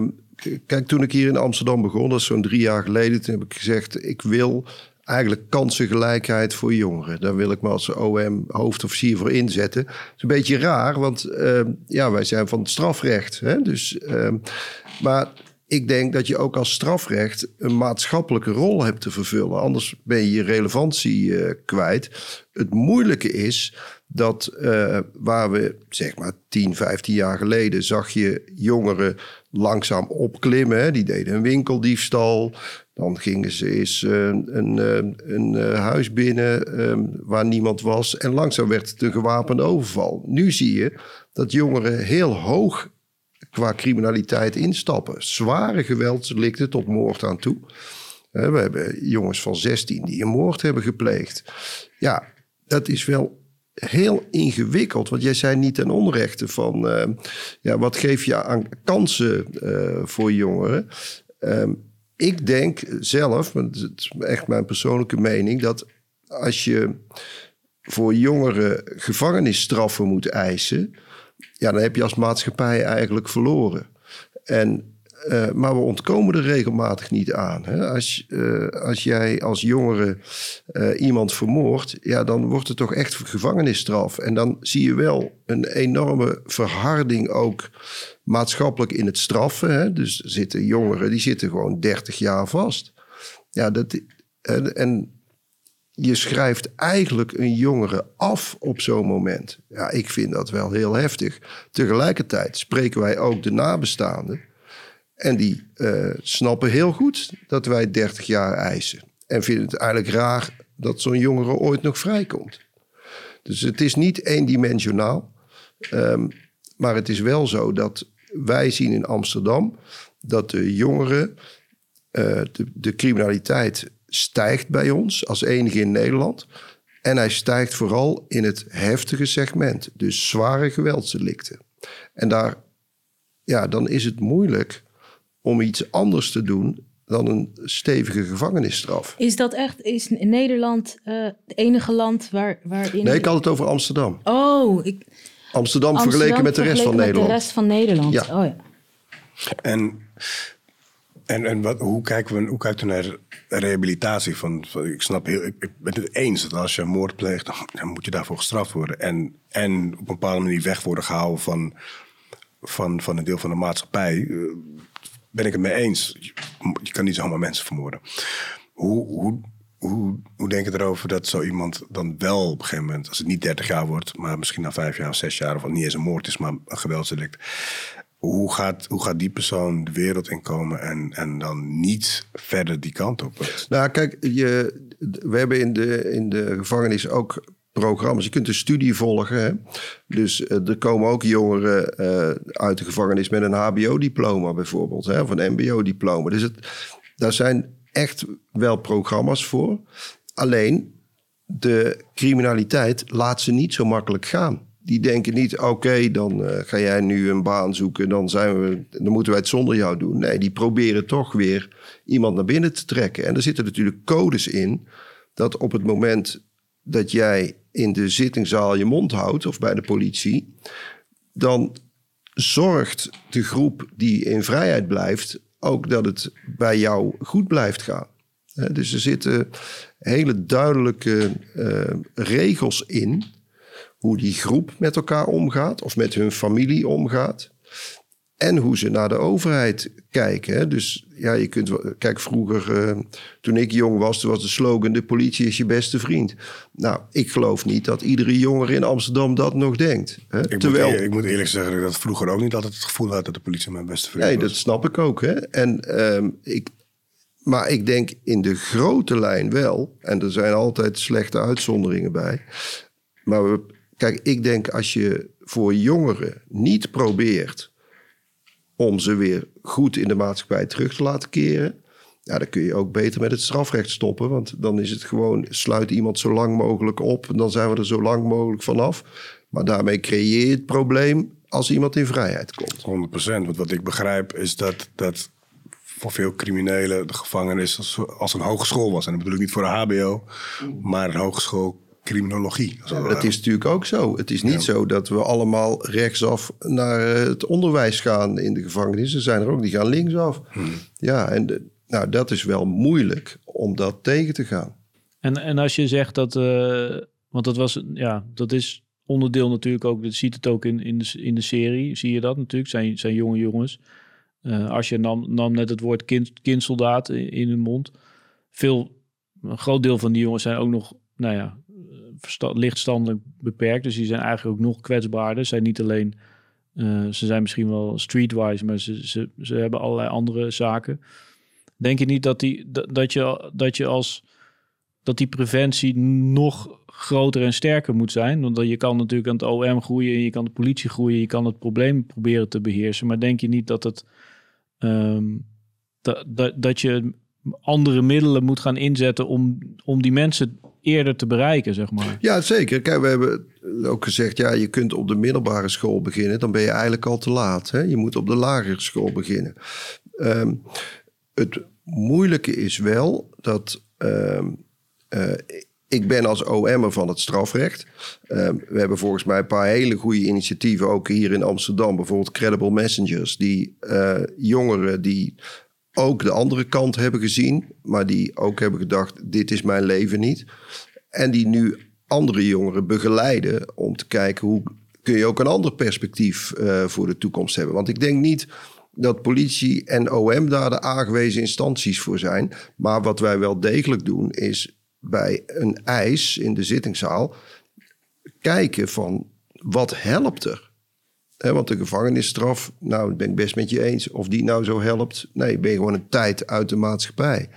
kijk, toen ik hier in Amsterdam begon, dat is zo'n drie jaar geleden, toen heb ik gezegd, ik wil eigenlijk kansengelijkheid voor jongeren. Daar wil ik me als OM hoofdofficier voor inzetten. Dat is een beetje raar, want uh, ja, wij zijn van het strafrecht. Hè? Dus, uh, maar ik denk dat je ook als strafrecht een maatschappelijke rol hebt te vervullen. Anders ben je je relevantie uh, kwijt. Het moeilijke is dat uh, waar we zeg maar 10, 15 jaar geleden zag je jongeren langzaam opklimmen. Die deden een winkeldiefstal. Dan gingen ze eens uh, een, uh, een huis binnen um, waar niemand was. En langzaam werd het een gewapende overval. Nu zie je dat jongeren heel hoog qua criminaliteit instappen. Zware geweldsdelicten tot moord aan toe. we hebben jongens van 16 die een moord hebben gepleegd. Ja, dat is wel heel ingewikkeld. Want jij zei niet ten onrechte van... Uh, ja, wat geef je aan kansen uh, voor jongeren? Um, ik denk zelf, het is echt mijn persoonlijke mening... dat als je voor jongeren gevangenisstraffen moet eisen... ja, dan heb je als maatschappij eigenlijk verloren. En uh, maar we ontkomen er regelmatig niet aan. Hè? Als, uh, als jij als jongere uh, iemand vermoordt, ja, dan wordt het toch echt gevangenisstraf. En dan zie je wel een enorme verharding ook maatschappelijk in het straffen. Hè? Dus zitten jongeren, die zitten gewoon 30 jaar vast. Ja, dat, en, en je schrijft eigenlijk een jongere af op zo'n moment. Ja, ik vind dat wel heel heftig. Tegelijkertijd spreken wij ook de nabestaanden. En die uh, snappen heel goed dat wij 30 jaar eisen. En vinden het eigenlijk raar dat zo'n jongere ooit nog vrijkomt. Dus het is niet eendimensionaal. Um, maar het is wel zo dat wij zien in Amsterdam dat de jongeren, de, de criminaliteit stijgt bij ons als enige in Nederland. En hij stijgt vooral in het heftige segment, dus zware geweldsdelicten. En daar, ja, dan is het moeilijk om iets anders te doen dan een stevige gevangenisstraf. Is dat echt, is Nederland uh, het enige land waar, waarin... Nee, ik had het over Amsterdam. Oh, ik... Amsterdam, Amsterdam vergeleken met de rest van Nederland. de rest van Nederland, ja. oh ja. En, en, en wat, hoe, kijken we, hoe kijkt u naar rehabilitatie? Van, van ik snap heel, ik, ik, ben het eens dat als je een moord pleegt, dan, dan moet je daarvoor gestraft worden. En, en op een bepaalde manier weg worden gehouden van, van, van een deel van de maatschappij ben ik het mee eens. Je, kan niet zomaar mensen vermoorden. Hoe, hoe, hoe, hoe denk je erover dat zo iemand dan wel op een gegeven moment, als het niet 30 jaar wordt, maar misschien na vijf jaar of zes jaar, of niet eens een moord is, maar een geweldsdelict, hoe gaat, hoe gaat die persoon de wereld inkomen en, en dan niet verder die kant op? Nou, kijk, je, we hebben in de, in de gevangenis ook programma's. Je kunt een studie volgen. Hè? Dus eh, er komen ook jongeren eh, uit de gevangenis met een HBO-diploma bijvoorbeeld, hè? of een MBO-diploma. Dus het, daar zijn echt wel programma's voor. Alleen de criminaliteit laat ze niet zo makkelijk gaan. Die denken niet, oké, dan eh, ga jij nu een baan zoeken, dan, zijn we, dan moeten wij het zonder jou doen. Nee, die proberen toch weer iemand naar binnen te trekken. En er zitten natuurlijk codes in dat op het moment dat jij in de zittingzaal je mond houdt of bij de politie, dan zorgt de groep die in vrijheid blijft ook dat het bij jou goed blijft gaan. Dus er zitten hele duidelijke uh, regels in hoe die groep met elkaar omgaat of met hun familie omgaat. En hoe ze naar de overheid kijken. Dus ja, je kunt. Kijk, vroeger, uh, toen ik jong was, was de slogan: de politie is je beste vriend. Nou, ik geloof niet dat iedere jongere in Amsterdam dat nog denkt. Hè? Ik, Terwijl, moet eerlijk, ik moet eerlijk zeggen dat ik dat vroeger ook niet altijd het gevoel had dat de politie mijn beste vriend nee, was. dat snap ik ook. Hè? En, um, ik, maar ik denk in de grote lijn wel. En er zijn altijd slechte uitzonderingen bij. Maar we, kijk, ik denk als je voor jongeren niet probeert om ze weer goed in de maatschappij terug te laten keren. Ja, dan kun je ook beter met het strafrecht stoppen. Want dan is het gewoon, sluit iemand zo lang mogelijk op. En dan zijn we er zo lang mogelijk vanaf. Maar daarmee creëer je het probleem als iemand in vrijheid komt. 100%. Want wat ik begrijp is dat, dat voor veel criminelen de gevangenis als, als een hogeschool was. En dat bedoel ik niet voor een HBO, maar een hogeschool criminologie. Ja, dat is natuurlijk ook zo. Het is niet ja. zo dat we allemaal rechtsaf naar het onderwijs gaan in de gevangenis. Er zijn er ook die gaan linksaf. Hmm. Ja, en de, nou, dat is wel moeilijk om dat tegen te gaan. En, en als je zegt dat, uh, want dat was, ja, dat is onderdeel natuurlijk ook, je ziet het ook in, in, de, in de serie, zie je dat natuurlijk, zijn, zijn jonge jongens. Uh, als je nam, nam net het woord kind, kindsoldaat in, in hun mond. Veel, een groot deel van die jongens zijn ook nog, nou ja, lichtstandelijk beperkt. Dus die zijn eigenlijk ook nog kwetsbaarder. Zijn niet alleen, uh, ze zijn misschien wel streetwise, maar ze, ze, ze hebben allerlei andere zaken. Denk je niet dat, die, dat, je, dat je als dat die preventie nog groter en sterker moet zijn? Want je kan natuurlijk aan het OM groeien, je kan de politie groeien, je kan het probleem proberen te beheersen. Maar denk je niet dat het um, dat, dat, dat je andere middelen moet gaan inzetten om, om die mensen eerder te bereiken, zeg maar. Ja, zeker. Kijk, we hebben ook gezegd, ja, je kunt op de middelbare school beginnen. Dan ben je eigenlijk al te laat. Hè? Je moet op de lagere school beginnen. Um, het moeilijke is wel dat... Um, uh, ik ben als OM'er van het strafrecht. Um, we hebben volgens mij een paar hele goede initiatieven, ook hier in Amsterdam. Bijvoorbeeld Credible Messengers, die uh, jongeren die ook de andere kant hebben gezien, maar die ook hebben gedacht: dit is mijn leven niet. En die nu andere jongeren begeleiden om te kijken hoe kun je ook een ander perspectief uh, voor de toekomst hebben. Want ik denk niet dat politie en OM daar de aangewezen instanties voor zijn. Maar wat wij wel degelijk doen, is bij een eis in de zittingszaal kijken van wat helpt er. Want de gevangenisstraf, nou, dat ben ik best met je eens. Of die nou zo helpt, nee, ben je gewoon een tijd uit de maatschappij.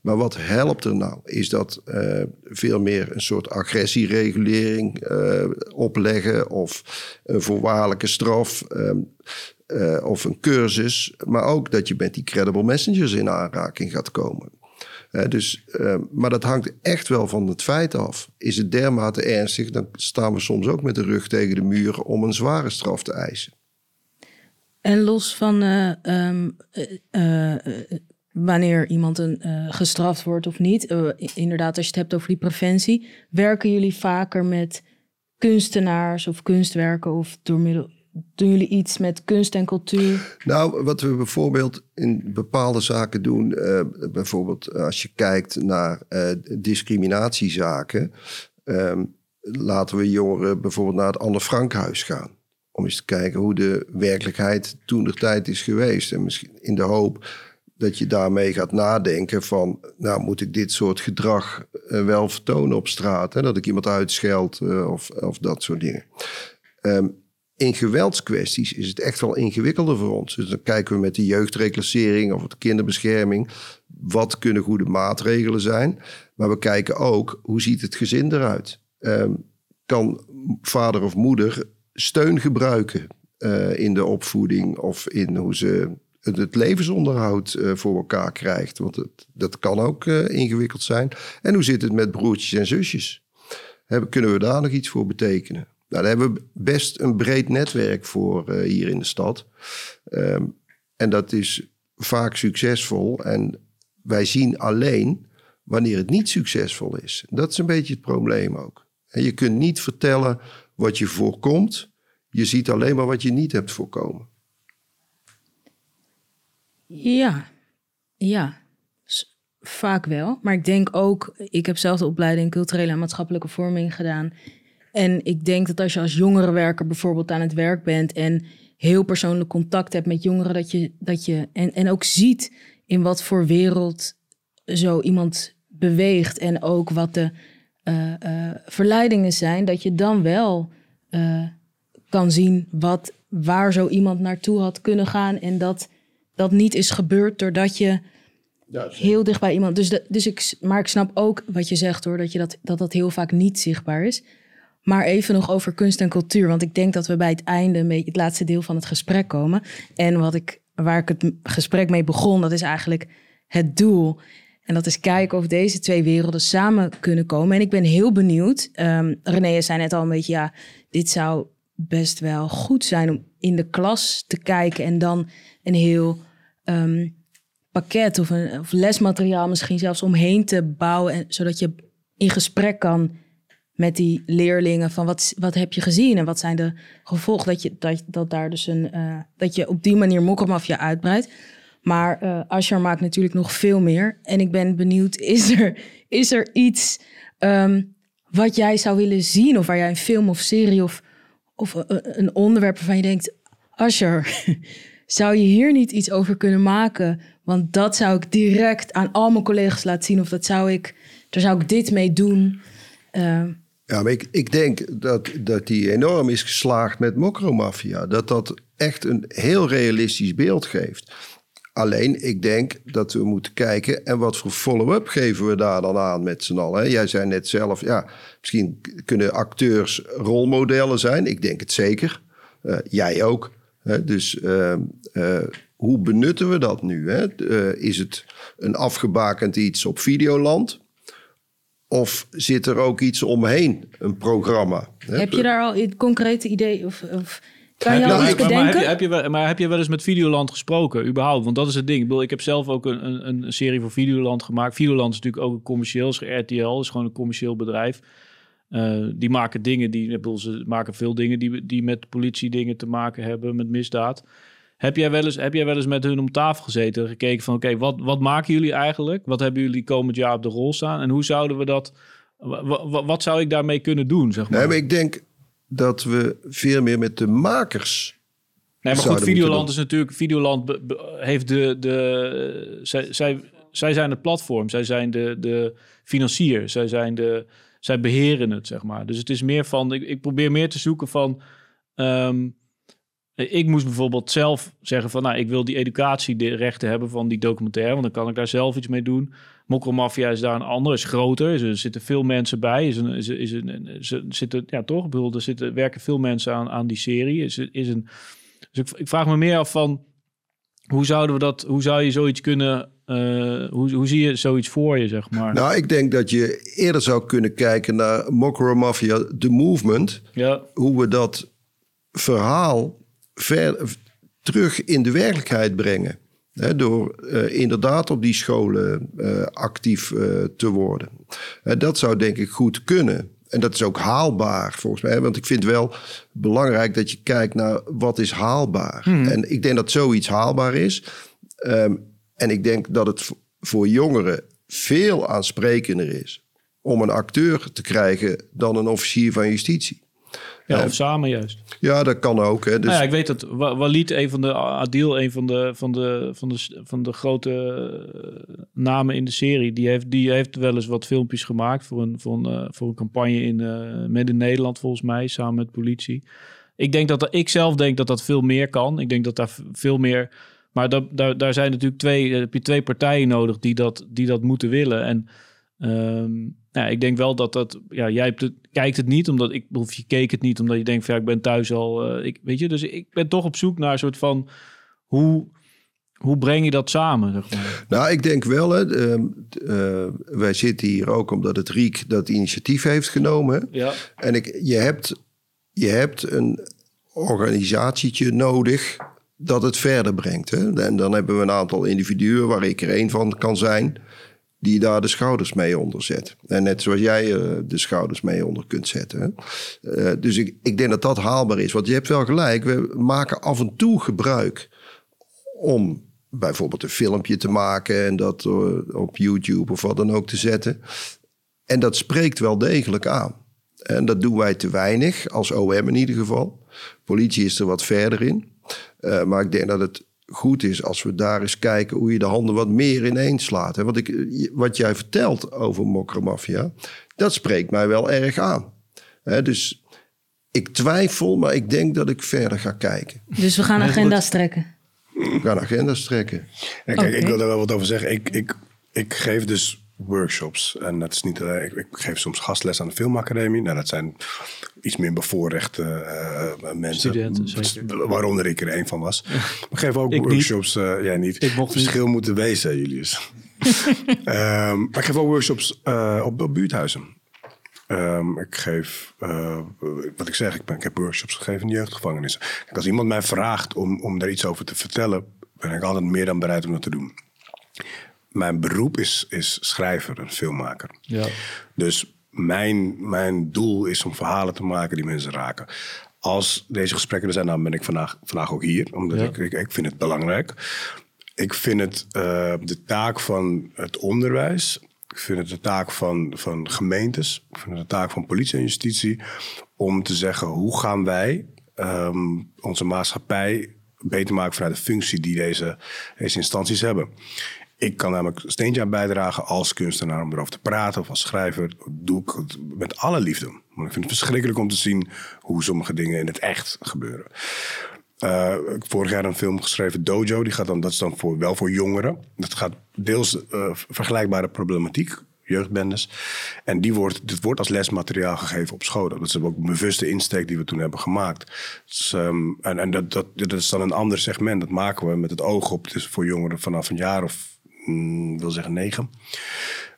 Maar wat helpt er nou? Is dat uh, veel meer een soort agressieregulering uh, opleggen... of een voorwaardelijke straf um, uh, of een cursus. Maar ook dat je met die credible messengers in aanraking gaat komen. Uh, dus, uh, maar dat hangt echt wel van het feit af. Is het dermate ernstig, dan staan we soms ook met de rug tegen de muur om een zware straf te eisen. En los van uh, um, wanneer iemand een, gestraft wordt of niet, inderdaad, als je het hebt over die preventie, werken jullie vaker met kunstenaars of kunstwerken of door middel doen jullie iets met kunst en cultuur? Nou, wat we bijvoorbeeld in bepaalde zaken doen, uh, bijvoorbeeld als je kijkt naar uh, discriminatiezaken, um, laten we jongeren bijvoorbeeld naar het Anne Frankhuis gaan. Om eens te kijken hoe de werkelijkheid toen de tijd is geweest. En misschien in de hoop dat je daarmee gaat nadenken van, nou moet ik dit soort gedrag uh, wel vertonen op straat? Hè? Dat ik iemand uitscheld of, of dat soort dingen. Um, in geweldskwesties is het echt wel ingewikkelder voor ons. Dus dan kijken we met de jeugdreclassering of de kinderbescherming. Wat kunnen goede maatregelen zijn? Maar we kijken ook, hoe ziet het gezin eruit? Ehm, kan vader of moeder steun gebruiken eh, in de opvoeding of in hoe ze het, levensonderhoud eh, voor elkaar krijgt? Want het, dat kan ook eh, ingewikkeld zijn. En hoe zit het met broertjes en zusjes? Hebben, kunnen we daar nog iets voor betekenen? Nou, daar hebben we best een breed netwerk voor eh, hier in de stad. Ehm, en dat is vaak succesvol. En wij zien alleen wanneer het niet succesvol is. Dat is een beetje het probleem ook. En je kunt niet vertellen wat je voorkomt. Je ziet alleen maar wat je niet hebt voorkomen. Ja, ja. Vaak wel. Maar ik denk ook, ik heb zelf de opleiding culturele en maatschappelijke vorming gedaan. En ik denk dat als je als jongerenwerker bijvoorbeeld aan het werk bent en heel persoonlijk contact hebt met jongeren, dat je, dat je en, en ook ziet in wat voor wereld zo iemand beweegt en ook wat de eh, eh, verleidingen zijn, dat je dan wel eh, kan zien wat, waar zo iemand naartoe had kunnen gaan en dat dat niet is gebeurd doordat je heel dicht bij iemand. Dus, de, dus ik, maar ik snap ook wat je zegt hoor, dat, je dat, dat dat heel vaak niet zichtbaar is. Maar even nog over kunst en cultuur. Want ik denk dat we bij het einde, een beetje het laatste deel van het gesprek komen. En wat ik, waar ik het gesprek mee begon, dat is eigenlijk het doel. En dat is kijken of deze twee werelden samen kunnen komen. En ik ben heel benieuwd. Um, René zei net al een beetje, ja, dit zou best wel goed zijn om in de klas te kijken en dan een heel ehm, pakket of, een, of lesmateriaal misschien zelfs omheen te bouwen. En, zodat je in gesprek kan met die leerlingen van wat, wat heb je gezien en wat zijn de gevolgen dat je dat, dat daar dus een uh, dat je op die manier mokkermafia uitbreidt. Maar uh, Asher maakt natuurlijk nog veel meer. En ik ben benieuwd, is er, is er iets um, wat jij zou willen zien? Of waar jij een film of serie of, of uh, een onderwerp waarvan je denkt... Asher, zou je hier niet iets over kunnen maken? Want dat zou ik direct aan al mijn collega's laten zien. Of dat zou ik, daar zou ik dit mee doen. Uh, ja, ik, ik denk dat, dat die enorm is geslaagd met Mokromafia. Dat dat echt een heel realistisch beeld geeft. Alleen, ik denk dat we moeten kijken... en wat voor follow-up geven we daar dan aan met z'n allen. Jij zei net zelf, ja, misschien kunnen acteurs rolmodellen zijn. Ik denk het zeker. Uh, jij ook. Hè? Dus uh, uh, hoe benutten we dat nu? Hè? is het een afgebakend iets op Videoland... Of zit er ook iets omheen, een programma? Heb je daar al een concrete idee? Of, of kan je al nou, iets bedenken? Maar heb, je, heb je wel, maar heb je wel eens met Videoland gesproken, überhaupt? Want dat is het ding. Ik, bedoel, ik heb zelf ook een, een, een serie voor Videoland gemaakt. Videoland is natuurlijk ook een commercieel, is RTL, is gewoon een commercieel bedrijf. Uh, die maken dingen, die, ik bedoel, ze maken veel dingen die, die met politie dingen te maken hebben, met misdaad. Heb jij, wel eens, heb jij wel eens met hun om tafel gezeten en gekeken van... oké, okay, wat, wat maken jullie eigenlijk? Wat hebben jullie komend jaar op de rol staan? En hoe zouden we dat... Wat, zou ik daarmee kunnen doen, zeg maar? Nee, maar ik denk dat we veel meer met de makers... Nee, maar goed, Videoland is natuurlijk... Videoland heeft de... de zij, zij, zij zijn het platform. Zij zijn de, de financier. Zij zijn de... Zij beheren het, zeg maar. Dus het is meer van... Ik, ik probeer meer te zoeken van... Um, ik moest bijvoorbeeld zelf zeggen van, nou, ik wil die educatierechten hebben van die documentaire, want dan kan ik daar zelf iets mee doen. Mokkelmafia is daar een ander, is groter, er zitten veel mensen bij, is een, is, is een, is een, zitten, ja toch, ik bedoel, er zitten, werken veel mensen aan, aan die serie. Is, is een, dus ik, ik vraag me meer af van, hoe zouden we dat, hoe zou je zoiets kunnen, uh, hoe, hoe zie je zoiets voor je, zeg maar? Nou, ik denk dat je eerder zou kunnen kijken naar Mokro Mafia, The Movement. Ja. Hoe we dat verhaal ver, terug in de werkelijkheid brengen. Door uh, inderdaad op die scholen uh, actief uh, te worden. dat zou denk ik goed kunnen. En dat is ook haalbaar volgens mij. Want ik vind wel belangrijk dat je kijkt naar wat is haalbaar. Hmm. En ik denk dat zoiets haalbaar is. Um, en ik denk dat het voor jongeren veel aansprekender is om een acteur te krijgen dan een officier van justitie. Ja, of samen juist. Ja, dat kan ook. Hè. Dus... Nou ja, ik weet dat Walid, een van de Adil, een van de, van de, van de, van de grote namen in de serie, die heeft, die heeft wel eens wat filmpjes gemaakt voor een, voor een, voor een campagne in uh, Midden-Nederland, volgens mij, samen met politie. ik denk dat ik zelf denk dat dat veel meer kan. Ik denk dat daar veel meer. Maar daar, daar zijn natuurlijk twee, heb je twee partijen nodig die dat, die dat moeten willen. En ehm, ja, ik denk wel dat dat. Ja, jij hebt het, kijkt het niet omdat ik. Of je keek het niet omdat je denkt van ja, ik ben thuis al. eh, ik, weet je, dus ik ben toch op zoek naar een soort van. Hoe, hoe breng je dat samen? Zeg maar? Nou, ik denk wel, hè, ehm, eh, wij zitten hier ook omdat het RIEK dat initiatief heeft genomen. Ja. En ik, je, hebt, je hebt een organisatietje nodig dat het verder brengt. Hè? En dan hebben we een aantal individuen waar ik er één van kan zijn... die daar de schouders mee onder zet. En net zoals jij eh, de schouders mee onder kunt zetten. Eh, dus ik, ik denk dat dat haalbaar is. Want je hebt wel gelijk, we maken af en toe gebruik om bijvoorbeeld een filmpje te maken... en dat eh, op YouTube of wat dan ook te zetten. En dat spreekt wel degelijk aan. En dat doen wij te weinig, als OM in ieder geval. Politie is er wat verder in. Maar ik denk dat het goed is als we daar eens kijken hoe je de handen wat meer ineens slaat. Hè? Want ik, wat jij vertelt over mokromafia, dat spreekt mij wel erg aan. Hè, dus ik twijfel, maar ik denk dat ik verder ga kijken. Dus we gaan agenda's trekken. We gaan agenda's trekken. Ja, kijk, ik wil daar wel wat over zeggen. Ik, ik, ik geef dus workshops. En dat is niet alleen, ik, ik geef soms gastles aan de filmacademie. Nou, dat zijn iets meer bevoorrechte eh, mensen. Studenten, zeker. Waaronder ik er een van was. Ik geef ook Ik niet. workshops. eh, jij niet. Ik mocht niet. Verschil moeten wezen, Julius. Ehm, maar ik geef ook workshops eh, op, op buurthuizen. Ehm, ik geef, eh, wat ik zeg, ik, ben, ik heb workshops gegeven in jeugdgevangenissen. Kijk, als iemand mij vraagt om, om daar iets over te vertellen, ben ik altijd meer dan bereid om dat te doen. Mijn beroep is, is schrijver en filmmaker. Ja. Dus mijn, mijn doel is om verhalen te maken die mensen raken. Als deze gesprekken er zijn, dan ben ik vandaag, vandaag ook hier. Omdat Ja. ik, ik, ik vind het belangrijk. Ik vind het eh, de taak van het onderwijs. Ik vind het de taak van, van gemeentes. Ik vind het de taak van politie en justitie. Om te zeggen, hoe gaan wij ehm, onze maatschappij beter maken vanuit de functie die deze, deze instanties hebben. Ik kan namelijk een steentje aan bijdragen als kunstenaar om erover te praten. Of als schrijver doe ik het met alle liefde. Want ik vind het verschrikkelijk om te zien hoe sommige dingen in het echt gebeuren. Heb vorig jaar een film geschreven, Dojo. Die gaat dan, dat is dan voor, wel voor jongeren. Dat gaat deels eh, vergelijkbare problematiek, jeugdbendes. En die wordt, dit wordt als lesmateriaal gegeven op scholen. Dat is ook een bewuste insteek die we toen hebben gemaakt. Dus, ehm, en en dat, dat, dat is dan een ander segment. Dat maken we met het oog op. Is voor jongeren vanaf een jaar of, mm, wil zeggen, negen.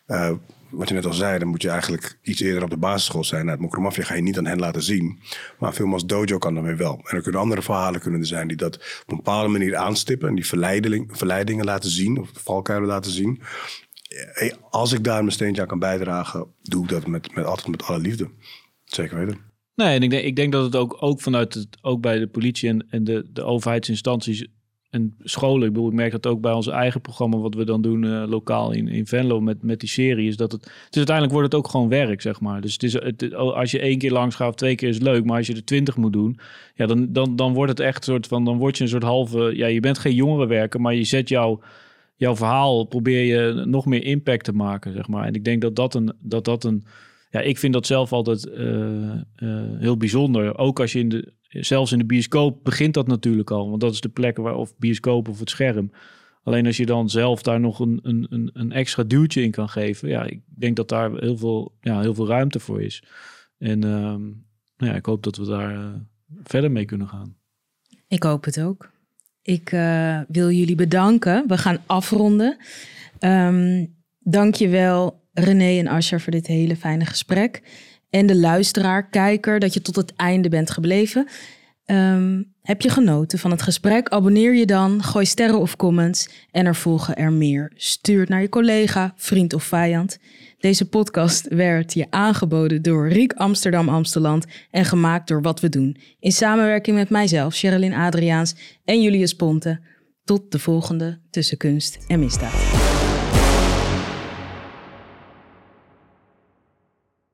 Eh, wat je net al zei, dan moet je eigenlijk iets eerder op de basisschool zijn. Het Mokromafia ga je niet aan hen laten zien. Maar een film als Dojo kan dan weer wel. En er kunnen andere verhalen kunnen zijn die dat op een bepaalde manier aanstippen. En die verleiding, verleidingen laten zien, of valkuilen laten zien. Eh, Als ik daar mijn steentje aan kan bijdragen, doe ik dat met, met, altijd met alle liefde. Zeker weten. Nee, en ik denk, ik denk dat het ook, ook vanuit het, ook bij de politie en, en de, de overheidsinstanties en scholen. Ik bedoel, ik merk dat ook bij ons eigen programma, wat we dan doen eh, lokaal in, in Venlo met, met die serie, is dat het. Dus uiteindelijk wordt het ook gewoon werk, zeg maar. Dus het is, het, als je één keer langs gaat twee keer is leuk, maar als je er twintig moet doen, ja, dan, dan, dan wordt het echt soort van, dan word je een soort halve, ja, je bent geen jongerenwerker, maar je zet jouw jouw verhaal probeer je nog meer impact te maken, zeg maar. En ik denk dat dat een, dat dat een, ja, ik vind dat zelf altijd eh, eh, heel bijzonder. Ook als je in de, zelfs in de bioscoop begint dat natuurlijk al, want dat is de plek waar, of bioscoop of het scherm. Alleen als je dan zelf daar nog een, een, een, extra duwtje in kan geven, ja, ik denk dat daar heel veel, ja, heel veel ruimte voor is. En ehm, nou ja, ik hoop dat we daar eh, verder mee kunnen gaan. Ik hoop het ook. Ik eh, wil jullie bedanken. We gaan afronden. Ehm Dank je wel, René en Asher, voor dit hele fijne gesprek. En de luisteraar, kijker, dat je tot het einde bent gebleven. Ehm, heb je genoten van het gesprek? Abonneer je dan, gooi sterren of comments en er volgen er meer. Stuur het naar je collega, vriend of vijand. Deze podcast werd je aangeboden door Riek Amsterdam Amsteland en gemaakt door Wat We Doen. In samenwerking met mijzelf, Sherilyn Adriaans en Julius Ponte. Tot de volgende Tussen Kunst en Misdaad.